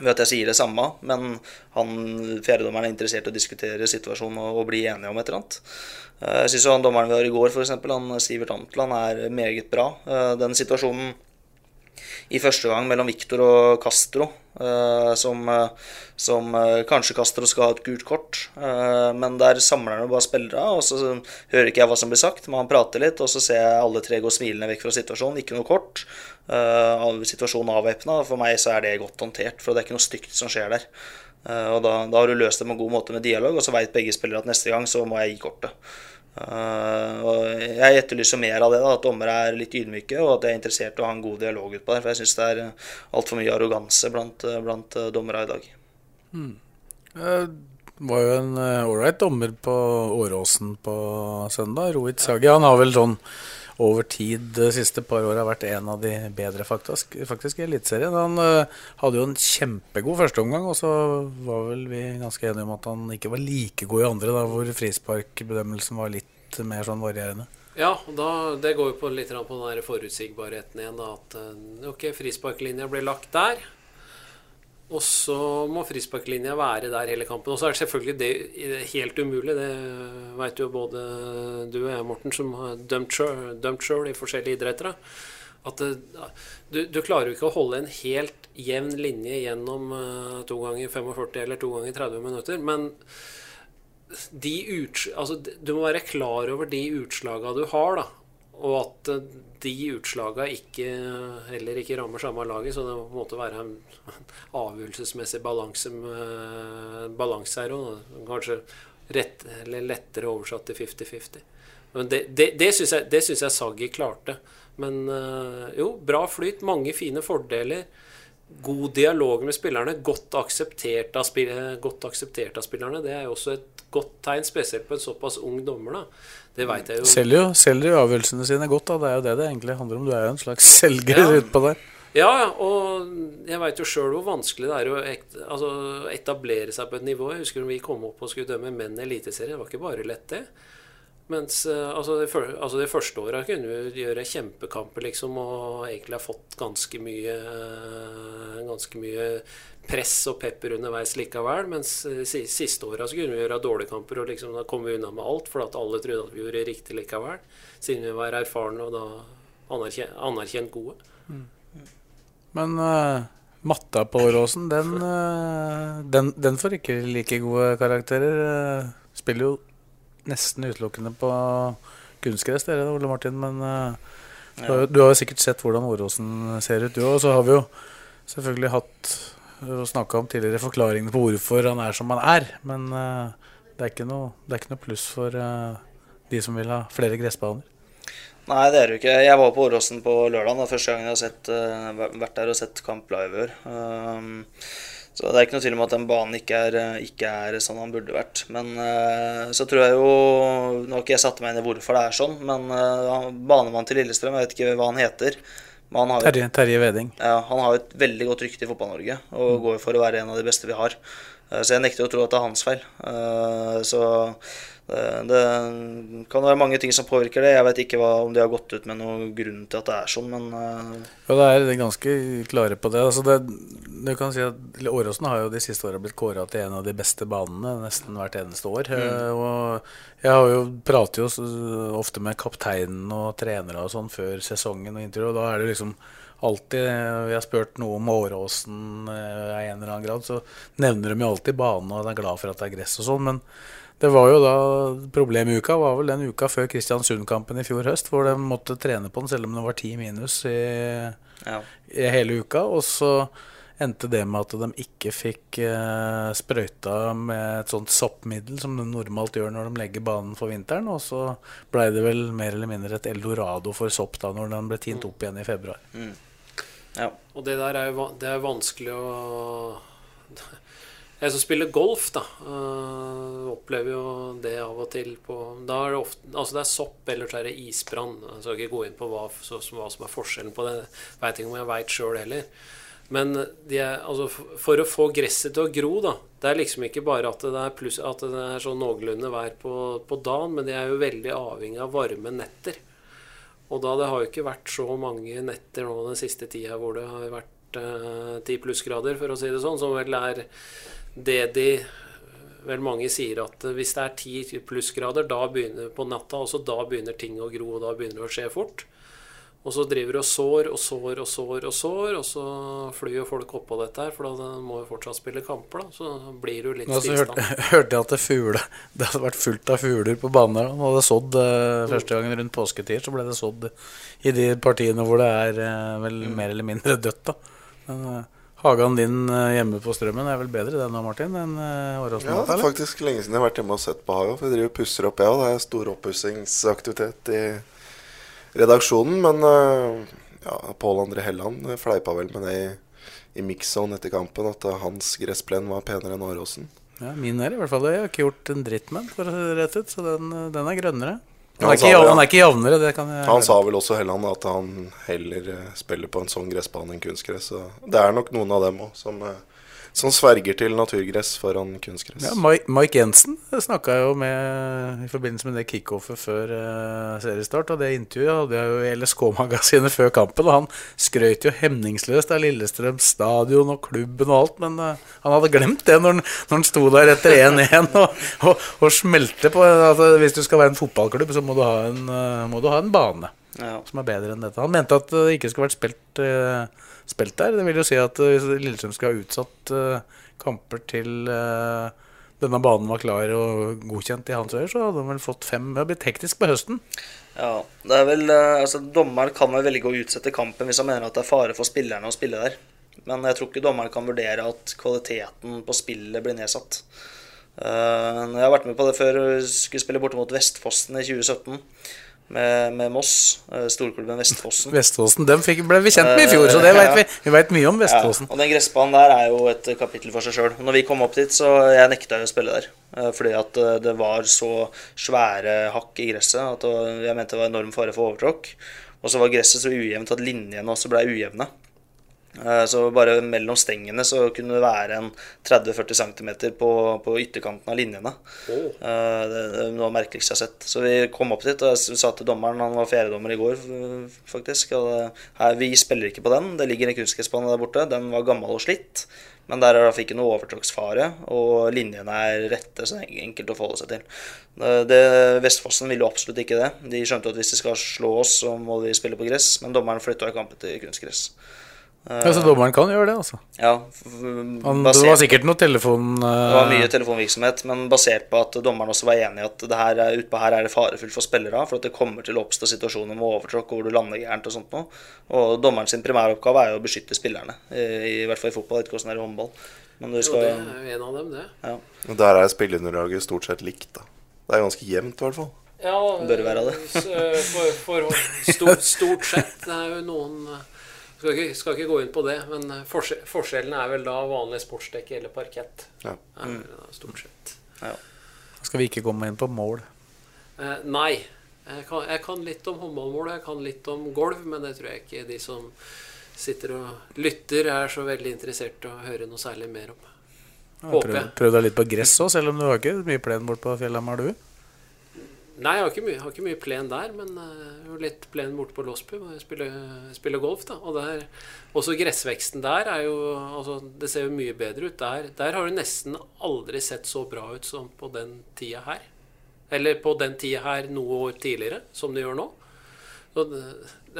ved at jeg sier det samme, men han fjerdedommeren er interessert i å diskutere situasjonen og, og bli enige om et eller annet. Eh, Jeg syns han dommeren vi har i går, f.eks., han Sivert Antland, er meget bra. Eh, Den situasjonen i første gang mellom Victor og Castro, eh, som, eh, som eh, kanskje Castro skal ha et gult kort, men der samler han jo bare spillere, og så hører ikke jeg hva som blir sagt, men han prater litt, og så ser jeg alle tre gå smilende vekk fra situasjonen, ikke noe kort. Situasjonen avvæpna, for meg så er det godt håndtert, for det er ikke noe stygt som skjer der. Og da, da har du løst det på en god måte med dialog, og så veit begge spillere at neste gang så må jeg gi kortet. Eh, og jeg etterlyser mer av det, da, at dommere er litt ydmyke, og at de er interessert i å ha en god dialog utpå der. For jeg syns det er altfor mye arroganse blant, eh, blant eh, dommere i dag.
Det var jo en ålreit dommer på Åråsen på søndag. Rohit Sagi. Han har vel sånn over tid de siste par åra vært en av de bedre faktisk, faktisk i Eliteserien. Han uh, hadde jo en kjempegod førsteomgang, og så var vel vi ganske enige om at han ikke var like god i andre, da, hvor frisparkbedømmelsen var litt mer sånn varierende.
Ja, da, det går jo på litt på den der forutsigbarheten igjen. Da, at eh, ok, frisparklinja ble lagt der. Og så må frisparklinja være der hele kampen. Og så er det selvfølgelig det helt umulig. Det veit jo både du og jeg, Morten, som har dømt sjøl, i forskjellige idretter. At det, du, du klarer jo ikke å holde en helt jevn linje gjennom eh, to ganger 45 eller to ganger 30 minutter. Men uts altså, du må være klar over de utslaga du har, da. Og at eh, de utslagene ikke, heller ikke rammer samme laget. Så det må på en måte være en avgjørelsesmessig balanse, balanse her òg. Kanskje rett, lettere oversatt til 50-50. Men det, det, det syns jeg, syns jeg Saggi klarte. Men eh, jo, bra flyt, mange fine fordeler. God dialog med spillerne, godt akseptert av, spill, godt akseptert av spillerne. Det er jo også et godt tegn, spesielt på en såpass ung dommer. da. Det veit jeg jo.
Selger jo, selger jo avgjørelsene sine godt, da. Det er jo det det egentlig handler om. Du er jo en slags selger
Ja.
utpå der.
Ja, ja, og jeg veit jo sjøl hvor vanskelig det er å altså, etablere seg på et nivå. Jeg husker når vi kom opp og skulle dømme menn i Eliteserien. Det var ikke bare lett, det. Mens eh, altså, det, altså, det første året kunne vi gjøre kjempekamper, liksom, og egentlig har fått ganske mye eh, Ganske mye press og pepper underveis likevel. Mens eh, siste åra kunne vi gjøre dårlige kamper, og liksom, da kom vi unna med alt, for at alle trodde at vi gjorde riktig likevel. Siden vi var erfarne og da anerkjent, anerkjent gode.
Men uh, matta på Åråsen, den, uh, den, den får ikke like gode karakterer. Spiller jo nesten utelukkende på kunstgress, dere, Ole Martin. Men uh, du, har, du har jo sikkert sett hvordan Åråsen ser ut, du òg. Og så har vi jo selvfølgelig hatt og snakka om tidligere forklaringene på hvorfor han er som han er. Men eh, det, er ikke noe, er ikke noe pluss for eh, de som vil ha flere gressbaner.
Nei, det er det jo ikke. Jeg var på Åråsen på lørdag. Første gang jeg har sett, eh, vært der og sett kamp live i. Um, Så det er ikke noe tvil om at den banen ikke er, ikke er sånn han burde vært. Men så tror jeg jo Nå har ikke jeg satt meg inn i hvorfor det er sånn, men banemann til Lillestrøm, jeg vet ikke hva han heter. Har
Terje, Terje Veding.
ja, han har et veldig godt rykte i Fotball-Norge og går for å være en av de beste vi har. Eh, Så jeg nekter å tro at det er hans feil. Eh, Så det, det kan være mange ting som påvirker det. Jeg vet ikke hva, om de har gått ut med noen grunn til at det er sånn, men eh,
Ja, det er ganske klare på det. Altså det, du kan si at Åråsen har jo de siste åra blitt kåra til en av de beste banene nesten hvert eneste år. Mm. Og jeg har jo, prater jo ofte med kapteinen og trenere og sånn før sesongen og intervju, og da er det liksom alltid Vi har spurt noe om Åråsen eh, i en eller annen grad, så nevner de jo alltid banen og de er glad for at det er gress og sånn, men det var jo da Problemuka var vel den uka før Kristiansund-kampen i fjor høst, hvor de måtte trene på den selv om det var ti minus i
ja.
i hele uka. Og så endte det med at de ikke fikk eh, sprøyta med et sånt soppmiddel som de normalt gjør når de legger banen for vinteren. Og så blei det vel mer eller mindre et eldorado for sopp da når den ble tint opp igjen i februar.
ja.
Og det der er jo det er vanskelig å Jeg som spiller golf, da, øh, opplever jo det av og til på Da er det ofte Altså det er sopp, eller så er det isbrann. Jeg skal ikke gå inn på hva, så, hva som er forskjellen på det. Veit ikke om jeg veit sjøl heller. Men er, altså, for å få gresset til å gro, da Det er liksom ikke bare at det er, pluss, at det er sånn noenlunde vær på, på dagen, men de er jo veldig avhengig av varme netter. Og da det har jo ikke vært så mange netter nå den siste tida hvor det har vært eh, 10 plussgrader, for å si det sånn, som vel er det de vel mange sier at eh, hvis det er ti plussgrader da begynner på natta, også da begynner ting å gro, og da begynner det å skje fort. Og så driver og sår og sår og sår og sår, og så flyr jo folk oppå dette her, for da må jo fortsatt spille kamper, da. Så blir det jo litt
Men så hørte, hørte jeg at det, fugle, det hadde vært fullt av fugler på banen der. Man hadde sådd eh, første gangen rundt påsketid, så ble det sådd i de partiene hvor det er eh, vel mer eller mindre dødt. da. Men eh, hagen din eh, hjemme på Strømmen er vel bedre den nå, Martin, enn Åråsen?
Ja, det er faktisk lenge siden jeg har vært hjemme og sett på haga. For jeg driver og pusser opp, jeg òg. Det er stor oppussingsaktivitet i redaksjonen. Men øh, ja, Pål André Helland fleipa vel med det i, i mix-on etter kampen, at hans gressplen var penere enn Åråsen.
Ja, min er i hvert fall det. Jeg har ikke gjort en dritt med den, for å si det rett ut, så den, eh, den er grønnere. Han er,
sa
ikke,
det, ja.
han er ikke jevnere, det kan jeg
Han sa vel også Helland at han heller øh, spiller på en sånn gressbane enn kunstgress. Så det er nok noen av dem òg som, øh, som sverger til naturgress foran kunstgress.
Ja, Mike, Jensen snakka jo med i forbindelse med det kickoffet før uh, seriestart. Og det intervjuet hadde jeg jo i LSK-magasinet før kampen. Og han skrøt jo hemningsløst av Lillestrøm stadion og klubben og alt. Men uh, han hadde glemt det når han, når han sto der etter 1-1 og, og, og smelte på altså, Hvis du skal være en fotballklubb, så må du ha en, uh, må du ha en bane
Ja.
som er bedre enn dette. Han mente at det ikke skulle vært spilt, uh, spilt der. Det vil jo si at uh, Lillestrøm skulle ha utsatt uh, kamper til eh, denne banen var klar og godkjent i hans øyne, så hadde han vel fått fem. Det har blitt hektisk på høsten.
Ja, det er vel, eh, altså Dommeren kan vel velge å utsette kampen hvis han mener at det er fare for spillerne å spille der. Men jeg tror ikke dommeren kan vurdere at kvaliteten på spillet blir nedsatt. Uh, jeg har vært med på det før. Skulle spille borte mot Vestfossen i 2017 med, med Moss. eh, Storklubben Vestfossen.
Vestfossen dem fikk, ble vi kjent med i fjor, så det vet vi. Vi vet mye om Vestfossen.
Ja, og den gressbanen der er jo et kapittel for seg sjøl. Når vi kom opp dit, så jeg nekta jo å spille der. eh, Fordi at eh, det var så svære hakk i gresset at jeg mente det var enorm fare for overtråkk. Og så var gresset så ujevnt at linjene også ble ujevne. Eh, Så bare mellom stengene så kunne det være en 30-40 cm på, på ytterkanten av linjene. Oh. Det, er noe av det merkeligste jeg har sett. Så vi kom opp dit, og jeg sa til dommeren, han var fjerdedommer i går faktisk, her, vi spiller ikke på den. Det ligger en kunstgressbane der borte. Den var gammel og slitt. Men der er det ikke noe overtråkksfare, og linjene er rette, så det er enkelt å forholde seg til. Det, Vestfossen ville absolutt ikke det. De skjønte at hvis de skal slå oss, så må vi spille på gress, men dommeren flytta kampen til kunstgress.
Ja, så dommeren kan gjøre det, altså.
Ja,
Han,
basert, det
var sikkert noe telefon... Uh...
det var mye telefonvirksomhet, men basert på at dommeren også var enig i at det her er, utpå her er det farefullt for spillere, for at det kommer til å oppstå situasjoner med overtråkk hvor du lander gærent og sånt noe. Og dommeren sin primæroppgave er jo å beskytte spillerne, i, i hvert fall i fotball, ikke hvordan det er i håndball. Men du
Jo, det er en av dem, det.
ja,
Og Der er spillerunderlaget stort sett likt. da Det er ganske jevnt, i hvert fall.
Ja,
Bør være det.
For, for stort, stort sett. Det er jo noen Skal ikke, skal ikke gå inn på det, men eh, forskjell, forskjellen er vel da vanlig sportsdekke eller parkett.
Ja.
Er vel stort sett.
Skal vi ikke komme inn på mål?
Eh, nei. Jeg kan, jeg kan litt om håndballmål, jeg kan litt om golv, men det tror jeg ikke de som sitter og lytter, er så veldig interessert i å høre noe særlig mer om. Håper
Prøv,
jeg.
prøv deg litt på gress òg, selv om du har ikke mye plen bort på Fjellhamar, du?
Nei, jeg har ikke mye, har ikke mye plen der, men uh, litt plen borte på Låsby. Jeg spiller, spiller golf, da. Og der, også gressveksten der er jo altså, Det ser jo mye bedre ut. Der, der har du nesten aldri sett så bra ut som på den tida her. Eller på den tida her noe år tidligere, som det gjør nå. Så det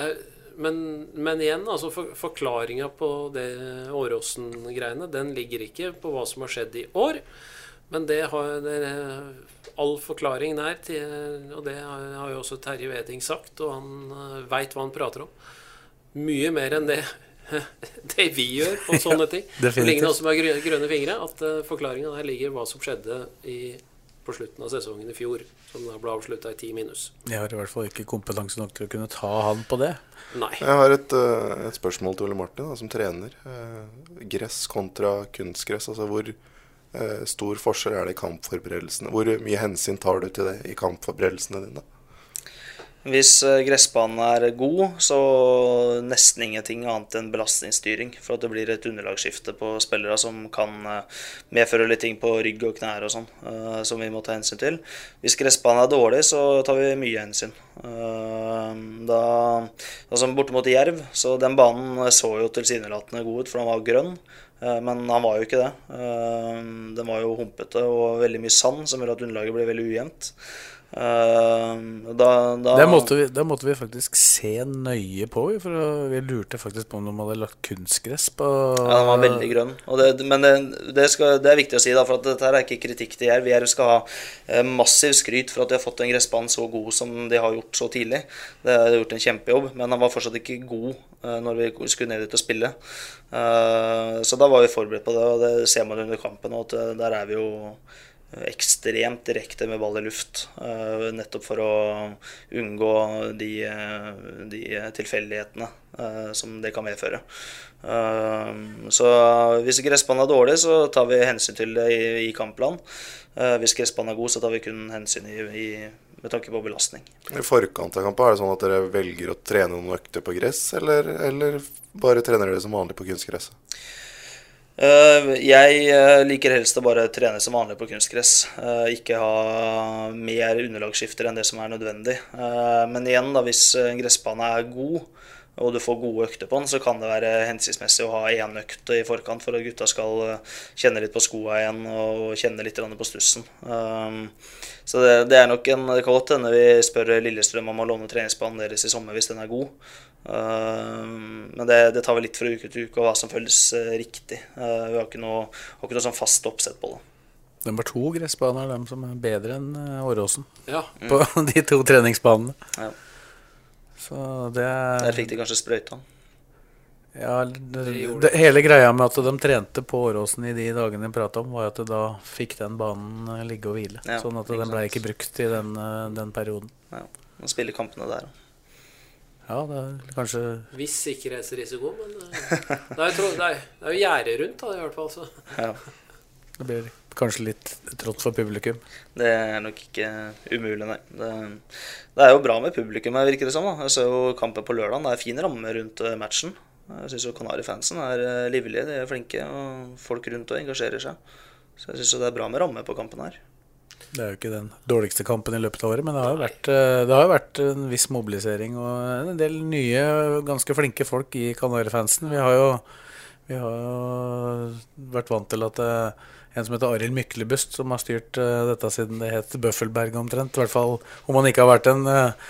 er, men, men igjen, altså for, forklaringa på det Åråsen-greiene, den ligger ikke på hva som har skjedd i år. Men det har det er all forklaring der, til, og det har, har jo også Terje Veding sagt, og han uh, veit hva han prater om. Mye mer enn det, det vi gjør på sånne ting.
definitivt.
Lignende ligner også med grønne fingre, at uh, forklaringa der ligger hva som skjedde i, på slutten av sesongen i fjor, som da ble avslutta i ti minus.
Jeg har i hvert fall ikke kompetanse nok til å kunne ta han på det.
Nei.
Jeg har et, eh, et spørsmål til Ole Martin, da, som trener. Eh, gress kontra kunstgress. Altså hvor eh, stor forskjell er det i kampforberedelsene? Hvor mye hensyn tar du til det i kampforberedelsene dine?
Hvis eh, gressbanen er god, så nesten ingenting annet enn belastningsstyring. For at det blir et underlagsskifte på spillere som kan eh, medføre litt ting på rygg og knær og sånn, eh, som vi må ta hensyn til. Hvis gressbanen er dårlig, så tar vi mye hensyn. Da, altså Borte Jerv, så den banen så jo tilsynelatende god ut, for den var grønn. Men han var jo ikke det. Den var jo humpete og veldig mye sand, som gjør at underlaget blir veldig ujevnt. Eh, Da, da,
Det måtte, vi, det måtte vi faktisk se nøye på, vi, for vi lurte faktisk på om de hadde lagt kunstgress på
Ja, den var veldig grønn. Det, men det, det, skal, det er viktig å si, da, for dette her er ikke kritikk til Jerv. Jerv skal ha eh, massiv skryt for at de har fått en gressbane så god som de har gjort så tidlig. De har gjort en kjempejobb, men han var fortsatt ikke god eh, når vi skulle ned dit og spille. Eh, så da var vi forberedt på det, og det ser man under kampen. Og at eh, der er vi jo ekstremt direkte med ball i luft. eh, nettopp for å unngå de, eh, de tilfeldighetene eh, som det kan medføre. Så hvis gressbanen er dårlig, så tar vi hensyn til det i, i hvis gressbanen er god, så tar vi kun hensyn i, i, med tanke på belastning.
I forkant av kampen, er det sånn at dere velger å trene noen økter på gress, eller, eller bare trener dere som vanlig på kunstgresset?
Eh, jeg eh, liker helst å bare trene som vanlig på kunstgress. Eh, ikke ha mer underlagsskifter enn det som er nødvendig. Men igjen, da, hvis en gressbane er god, og du får gode økter på den, så kan det være hensiktsmessig å ha én økt i forkant for at gutta skal eh, kjenne litt på skoa igjen og kjenne litt på stussen. Eh, Så det, det er nok en Det kan godt hende vi spør Lillestrøm om å låne treningsbanen deres i sommer hvis den er god. Eh, Men det, det tar vi litt fra uke til uke og hva som føles eh, riktig. Eh, Vi har ikke noe, har ikke noe sånn fast oppsett på det.
Det var to gressbaner, dem som er bedre enn Åråsen.
Ja.
På de to treningsbanene.
Ja.
Så det er
Der fikk de kanskje sprøyta.
Ja, det, det, hele greia med at de trente på Åråsen i de dagene de prata om, var at da fikk den banen eh, ligge og hvile.
Ja,
sånn at den ble ikke brukt i den, eh, den perioden.
Ja. Man spiller kampene der.
Ja, det er kanskje
Viss sikkerhetsrisiko, men eh, det er, jo det er, er jo gjerde rundt, da, i hvert fall. Så.
Ja.
Det blir kanskje litt trått for publikum.
Det er nok ikke umulig, nei. Det, det er jo bra med publikum, her, virker det som. da. Jeg ser jo kampen på lørdag. Det er fin ramme rundt eh, matchen. Jeg syns Kanari-fansen er eh, livlige, de er flinke, og folk rundt og engasjerer seg. Så jeg syns det er bra med ramme på kampen her.
Det er jo ikke den dårligste kampen i løpet av året, men det har jo vært, eh, det har vært en viss mobilisering og en del nye, ganske flinke folk i Kanarifansen. Vi vi har jo vært vant til at eh, en som heter Arild Myklebust, som har styrt uh, dette siden det het Bøffelberg omtrent, i hvert fall om han ikke har vært eh,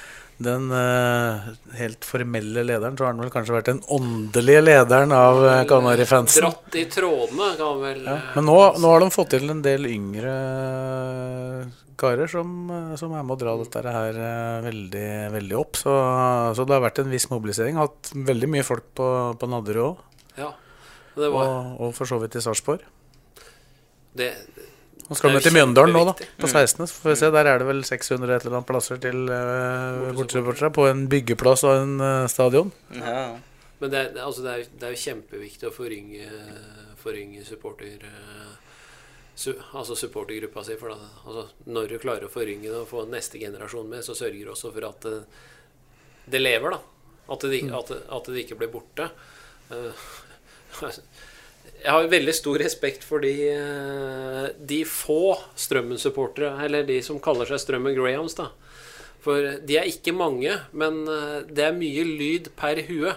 den uh, helt formelle lederen, så har han vel kanskje vært den åndelige lederen av uh, Kanarifansen.
Dratt i trådene, kan vel
Ja, men nå, nå har de fått til en del yngre karer som, som er med å dra dette her veldig, veldig opp. Så, så det har vært en viss mobilisering. Hatt veldig mye folk på, på Nadderud òg,
Ja.
Og, og for så vidt i Sarpsborg.
Det,
Nå skal vi til Mjøndalen nå, da, på 16. Så får vi se, Der er det vel 600 et eller annet plasser til uh, bortsupportere. på en byggeplass og en uh, stadion.
Ja,
Men det, er- altså det, er, det er jo kjempeviktig å forynge, forynge supporter... eh, Su, altså supportergruppa si. For da, altså, når du klarer å forynge det og få neste generasjon med, så sørger du også for at det, det lever, da. At det, at, det- at det ikke blir borte. Eh, Jeg har veldig stor respekt for de, eh, de få Strømmen-supportere, eller de som kaller seg Strømmen Grahams, da. For de er ikke mange, men eh, det er mye lyd per hue.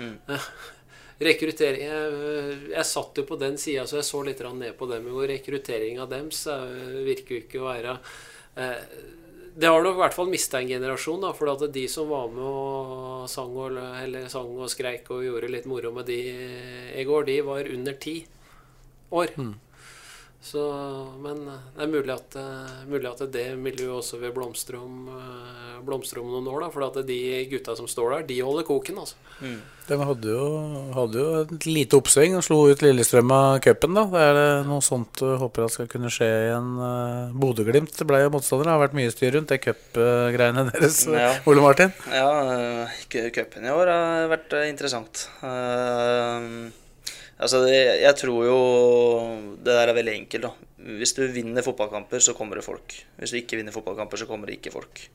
Mm. Rekruttering jeg, jeg satt jo på den sida, så jeg så litt ned på dem i går. Rekruttering av dem eh, virker jo ikke å være eh, Det har nok i hvert fall mista en generasjon, da, for at de som var med og sang og, sang og skreik og gjorde litt moro med de i går, de var under ti år. Så, men det er mulig at, eh, mulig at det miljøet også vil blomstre om, eh, blomstre om noen år. For de gutta som står der, de holder koken. altså.
De hadde jo, hadde jo et lite oppsving og slo ut Lillestrøm av cupen. da. Er det noe sånt du håper at skal kunne skje igjen. Bodø-Glimt ble jo motstander. Det har vært mye styr rundt det cupgreiene deres,
Ja.
Ole Martin.
Ja, cupen i år har vært interessant. Uh, altså, det, jeg tror jo det der er veldig enkelt, da. Hvis du vinner fotballkamper, så kommer det folk. Hvis du ikke vinner fotballkamper, så kommer det ikke folk.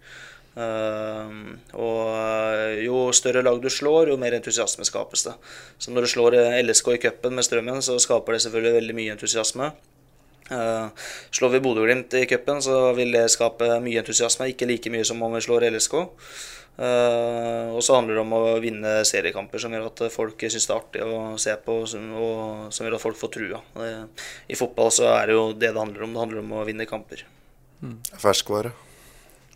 Uh, og øh, jo større lag du slår, jo mer entusiasme skapes det. Så når du slår øh, LSK i cupen med Strømmen, så skaper det selvfølgelig veldig mye entusiasme. Uh, slår vi Bodø-Glimt i cupen, så vil det skape mye entusiasme. Ikke like mye som om vi slår LSK. Eh, og så handler det om å vinne seriekamper som gjør at folk syns det er artig å se på, og som gjør at folk får trua. Eh, I fotball så er det jo det det handler om. Det handler om å vinne kamper.
Ferskvare.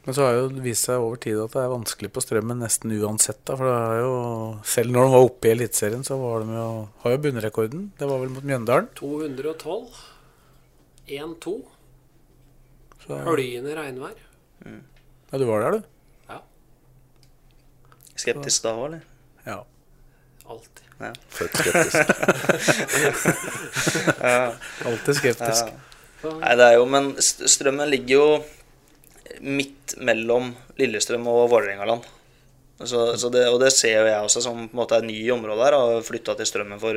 Men så har jo det vist seg over tid at det er vanskelig på strømmen nesten uansett. da, For det er jo, selv når de var oppe i Eliteserien, så var de jo, har jo bunnrekorden. Det var vel mot Mjøndalen.
212. 1-2.
Så,
Høljende regnvær.
ja, du var der, du?
Ja,
Skeptisk da òg, eller?
Ja.
alltid.
Født skeptisk.
Alltid skeptisk.
Nei, det er jo, men Strømmen ligger jo midt mellom Lillestrøm og Vålerengaland. Så, så det, og det ser jo jeg også som på en måte er ny i området her. Har flytta til Strømmen for,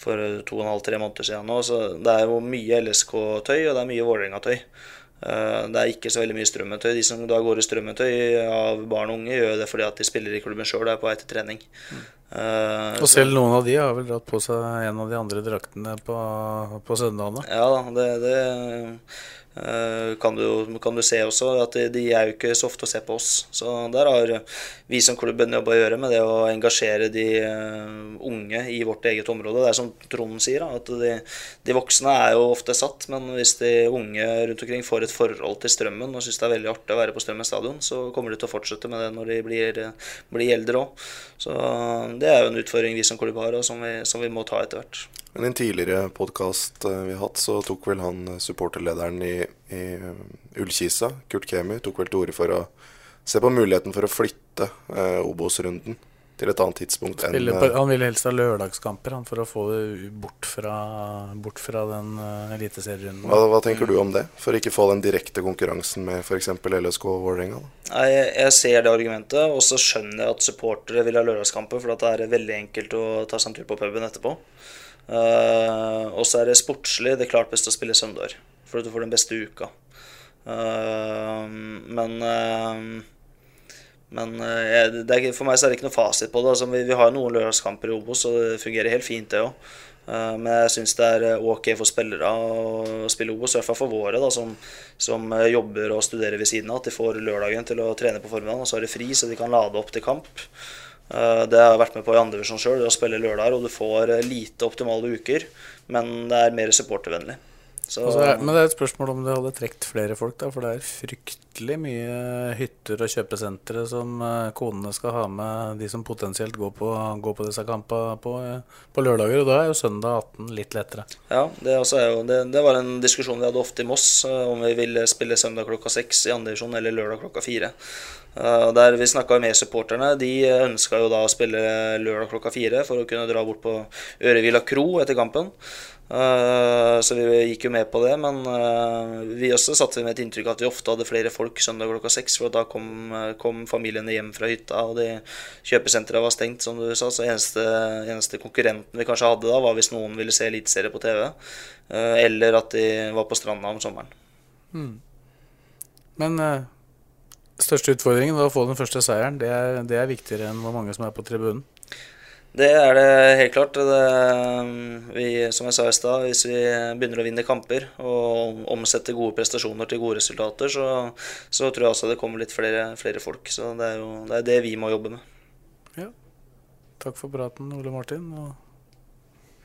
for to og en halv, tre måneder siden nå. Så det er jo mye LSK-tøy, og det er mye Vålerenga-tøy. Eh, Det er ikke så veldig mye strømmetøy. De som da går i strømmetøy av barn og unge, gjør det fordi at de spiller i klubben sjøl og er på vei til trening. Uh,
Og selv noen av de har vel dratt på seg en av de andre draktene på, på søndagene.
Ja da, det, det kan, du, kan du se også. At de, er jo ikke så ofte å se på oss. Så der har vi som klubb en jobb å gjøre med det å engasjere de eh, unge i vårt eget område. Det er som Trond sier, da, at de, de voksne er jo ofte satt. Men hvis de unge rundt omkring får et forhold til Strømmen og syns det er veldig artig å være på Strømmen stadion, så kommer de til å fortsette med det når de blir, blir eldre òg. Så det er jo en utfordring vi som klubb har, og som vi, som vi må ta etter hvert.
Men I en tidligere podkast vi har hatt, så tok vel han eh, supporterlederen i, i eh, Ullkisa, Kurt Kemi, tok vel til orde for å se på muligheten for å flytte eh, Obos-runden til et annet tidspunkt enn
på,
eh,
han ville helst ha lørdagskamper han, for å få det bort fra, bort fra den uh, eliteserierunden.
hva, hva tenker du om det? For ikke få den direkte konkurransen med f.eks. LSK og Vålerenga?
Jeg, jeg ser det argumentet, og så skjønner jeg at supportere vil ha lørdagskamper, for at det er veldig enkelt å ta seg en tur på puben etterpå. Eh, og så er det sportslig det er klart best å spille søndag, for at du får den beste uka. Uh, men uh, men jeg, er, for meg så er det ikke noe fasit på det. Altså, vi, vi har noen lørdagskamper i Obos, og det fungerer helt fint, det òg. Men jeg syns det er ok for spillere å spille Obos, i hvert fall for våre, da, som, som jobber og studerer ved siden av. At de får lørdagen til å trene på formiddagen, og så har de fri, så de kan lade opp til kamp. Eh, Det har jeg vært med på i andredivisjon sjøl, å spille lørdager, og du får eh, lite optimale uker, men det er mer supportervennlig. Så,
er, men det er et spørsmål om du hadde trukket flere folk, da, for det er fryktelig mye hytter og kjøpesentre som eh, konene skal ha med de som potensielt går på, går på disse kampene på, på lørdager. Og da er jo søndag 18 litt lettere.
Ja, det, jo, det, det var en diskusjon vi hadde ofte i Moss, om vi ville spille søndag klokka seks i andredivisjon eller lørdag klokka fire. Eh, Der Vi snakka med supporterne. De ønska jo da å spille lørdag klokka fire for å kunne dra bort på Ørevilla kro etter kampen. Eh, Så vi gikk jo med på det, men eh, vi også satte med et inntrykk at vi ofte hadde flere folk søndag klokka seks, for da kom, kom familiene hjem fra hytta, og de kjøpesentra var stengt, som du sa. Så eneste, eneste konkurrenten vi kanskje hadde da, var hvis noen ville se eliteserie på TV, eh, eller at de var på stranda om sommeren.
Men eh, største utfordringen var å få den første seieren. Det er, det er viktigere enn hvor mange som er på tribunen.
Det er det helt klart. Det, vi, som jeg sa i stad, hvis vi begynner å vinne kamper og omsette gode prestasjoner til gode resultater, så, så tror jeg også det kommer litt flere, flere folk. Så det er jo det, er det vi må jobbe med.
Takk for praten, Ole Martin. Og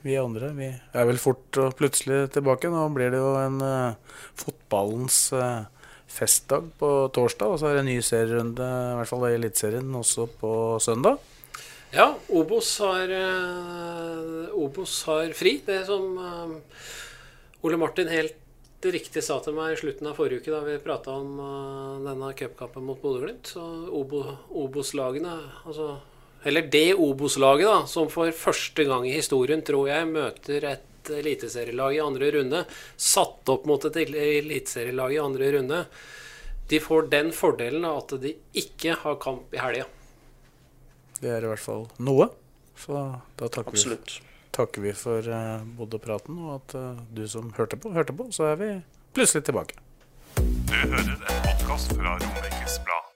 vi andre vi er vel fort og plutselig tilbake. Nå blir det jo en uh, fotballens eh, festdag på torsdag, og så er det en ny serierunde, i hvert fall i Eliteserien, også på søndag.
Ja, Obos har, eh, Obos har fri. Det som eh, Ole Martin helt riktig sa til meg i slutten av forrige uke da vi prata om eh, denne cupkampen mot Bodø-Glimt. Så Obo, Obos-lagene altså, Eller det Obos-laget da, som for første gang i historien, tror jeg, møter et eliteserielag i andre runde, satt opp mot et eliteserielag i andre runde, de får den fordelen av at de ikke har kamp i helga.
Det er i hvert fall noe. Så da takker vi, takker vi for uh, Bodø-praten, og at uh, du som hørte på, hørte på. Så er vi plutselig tilbake.
Du hører en podkast fra Romerikes Blad.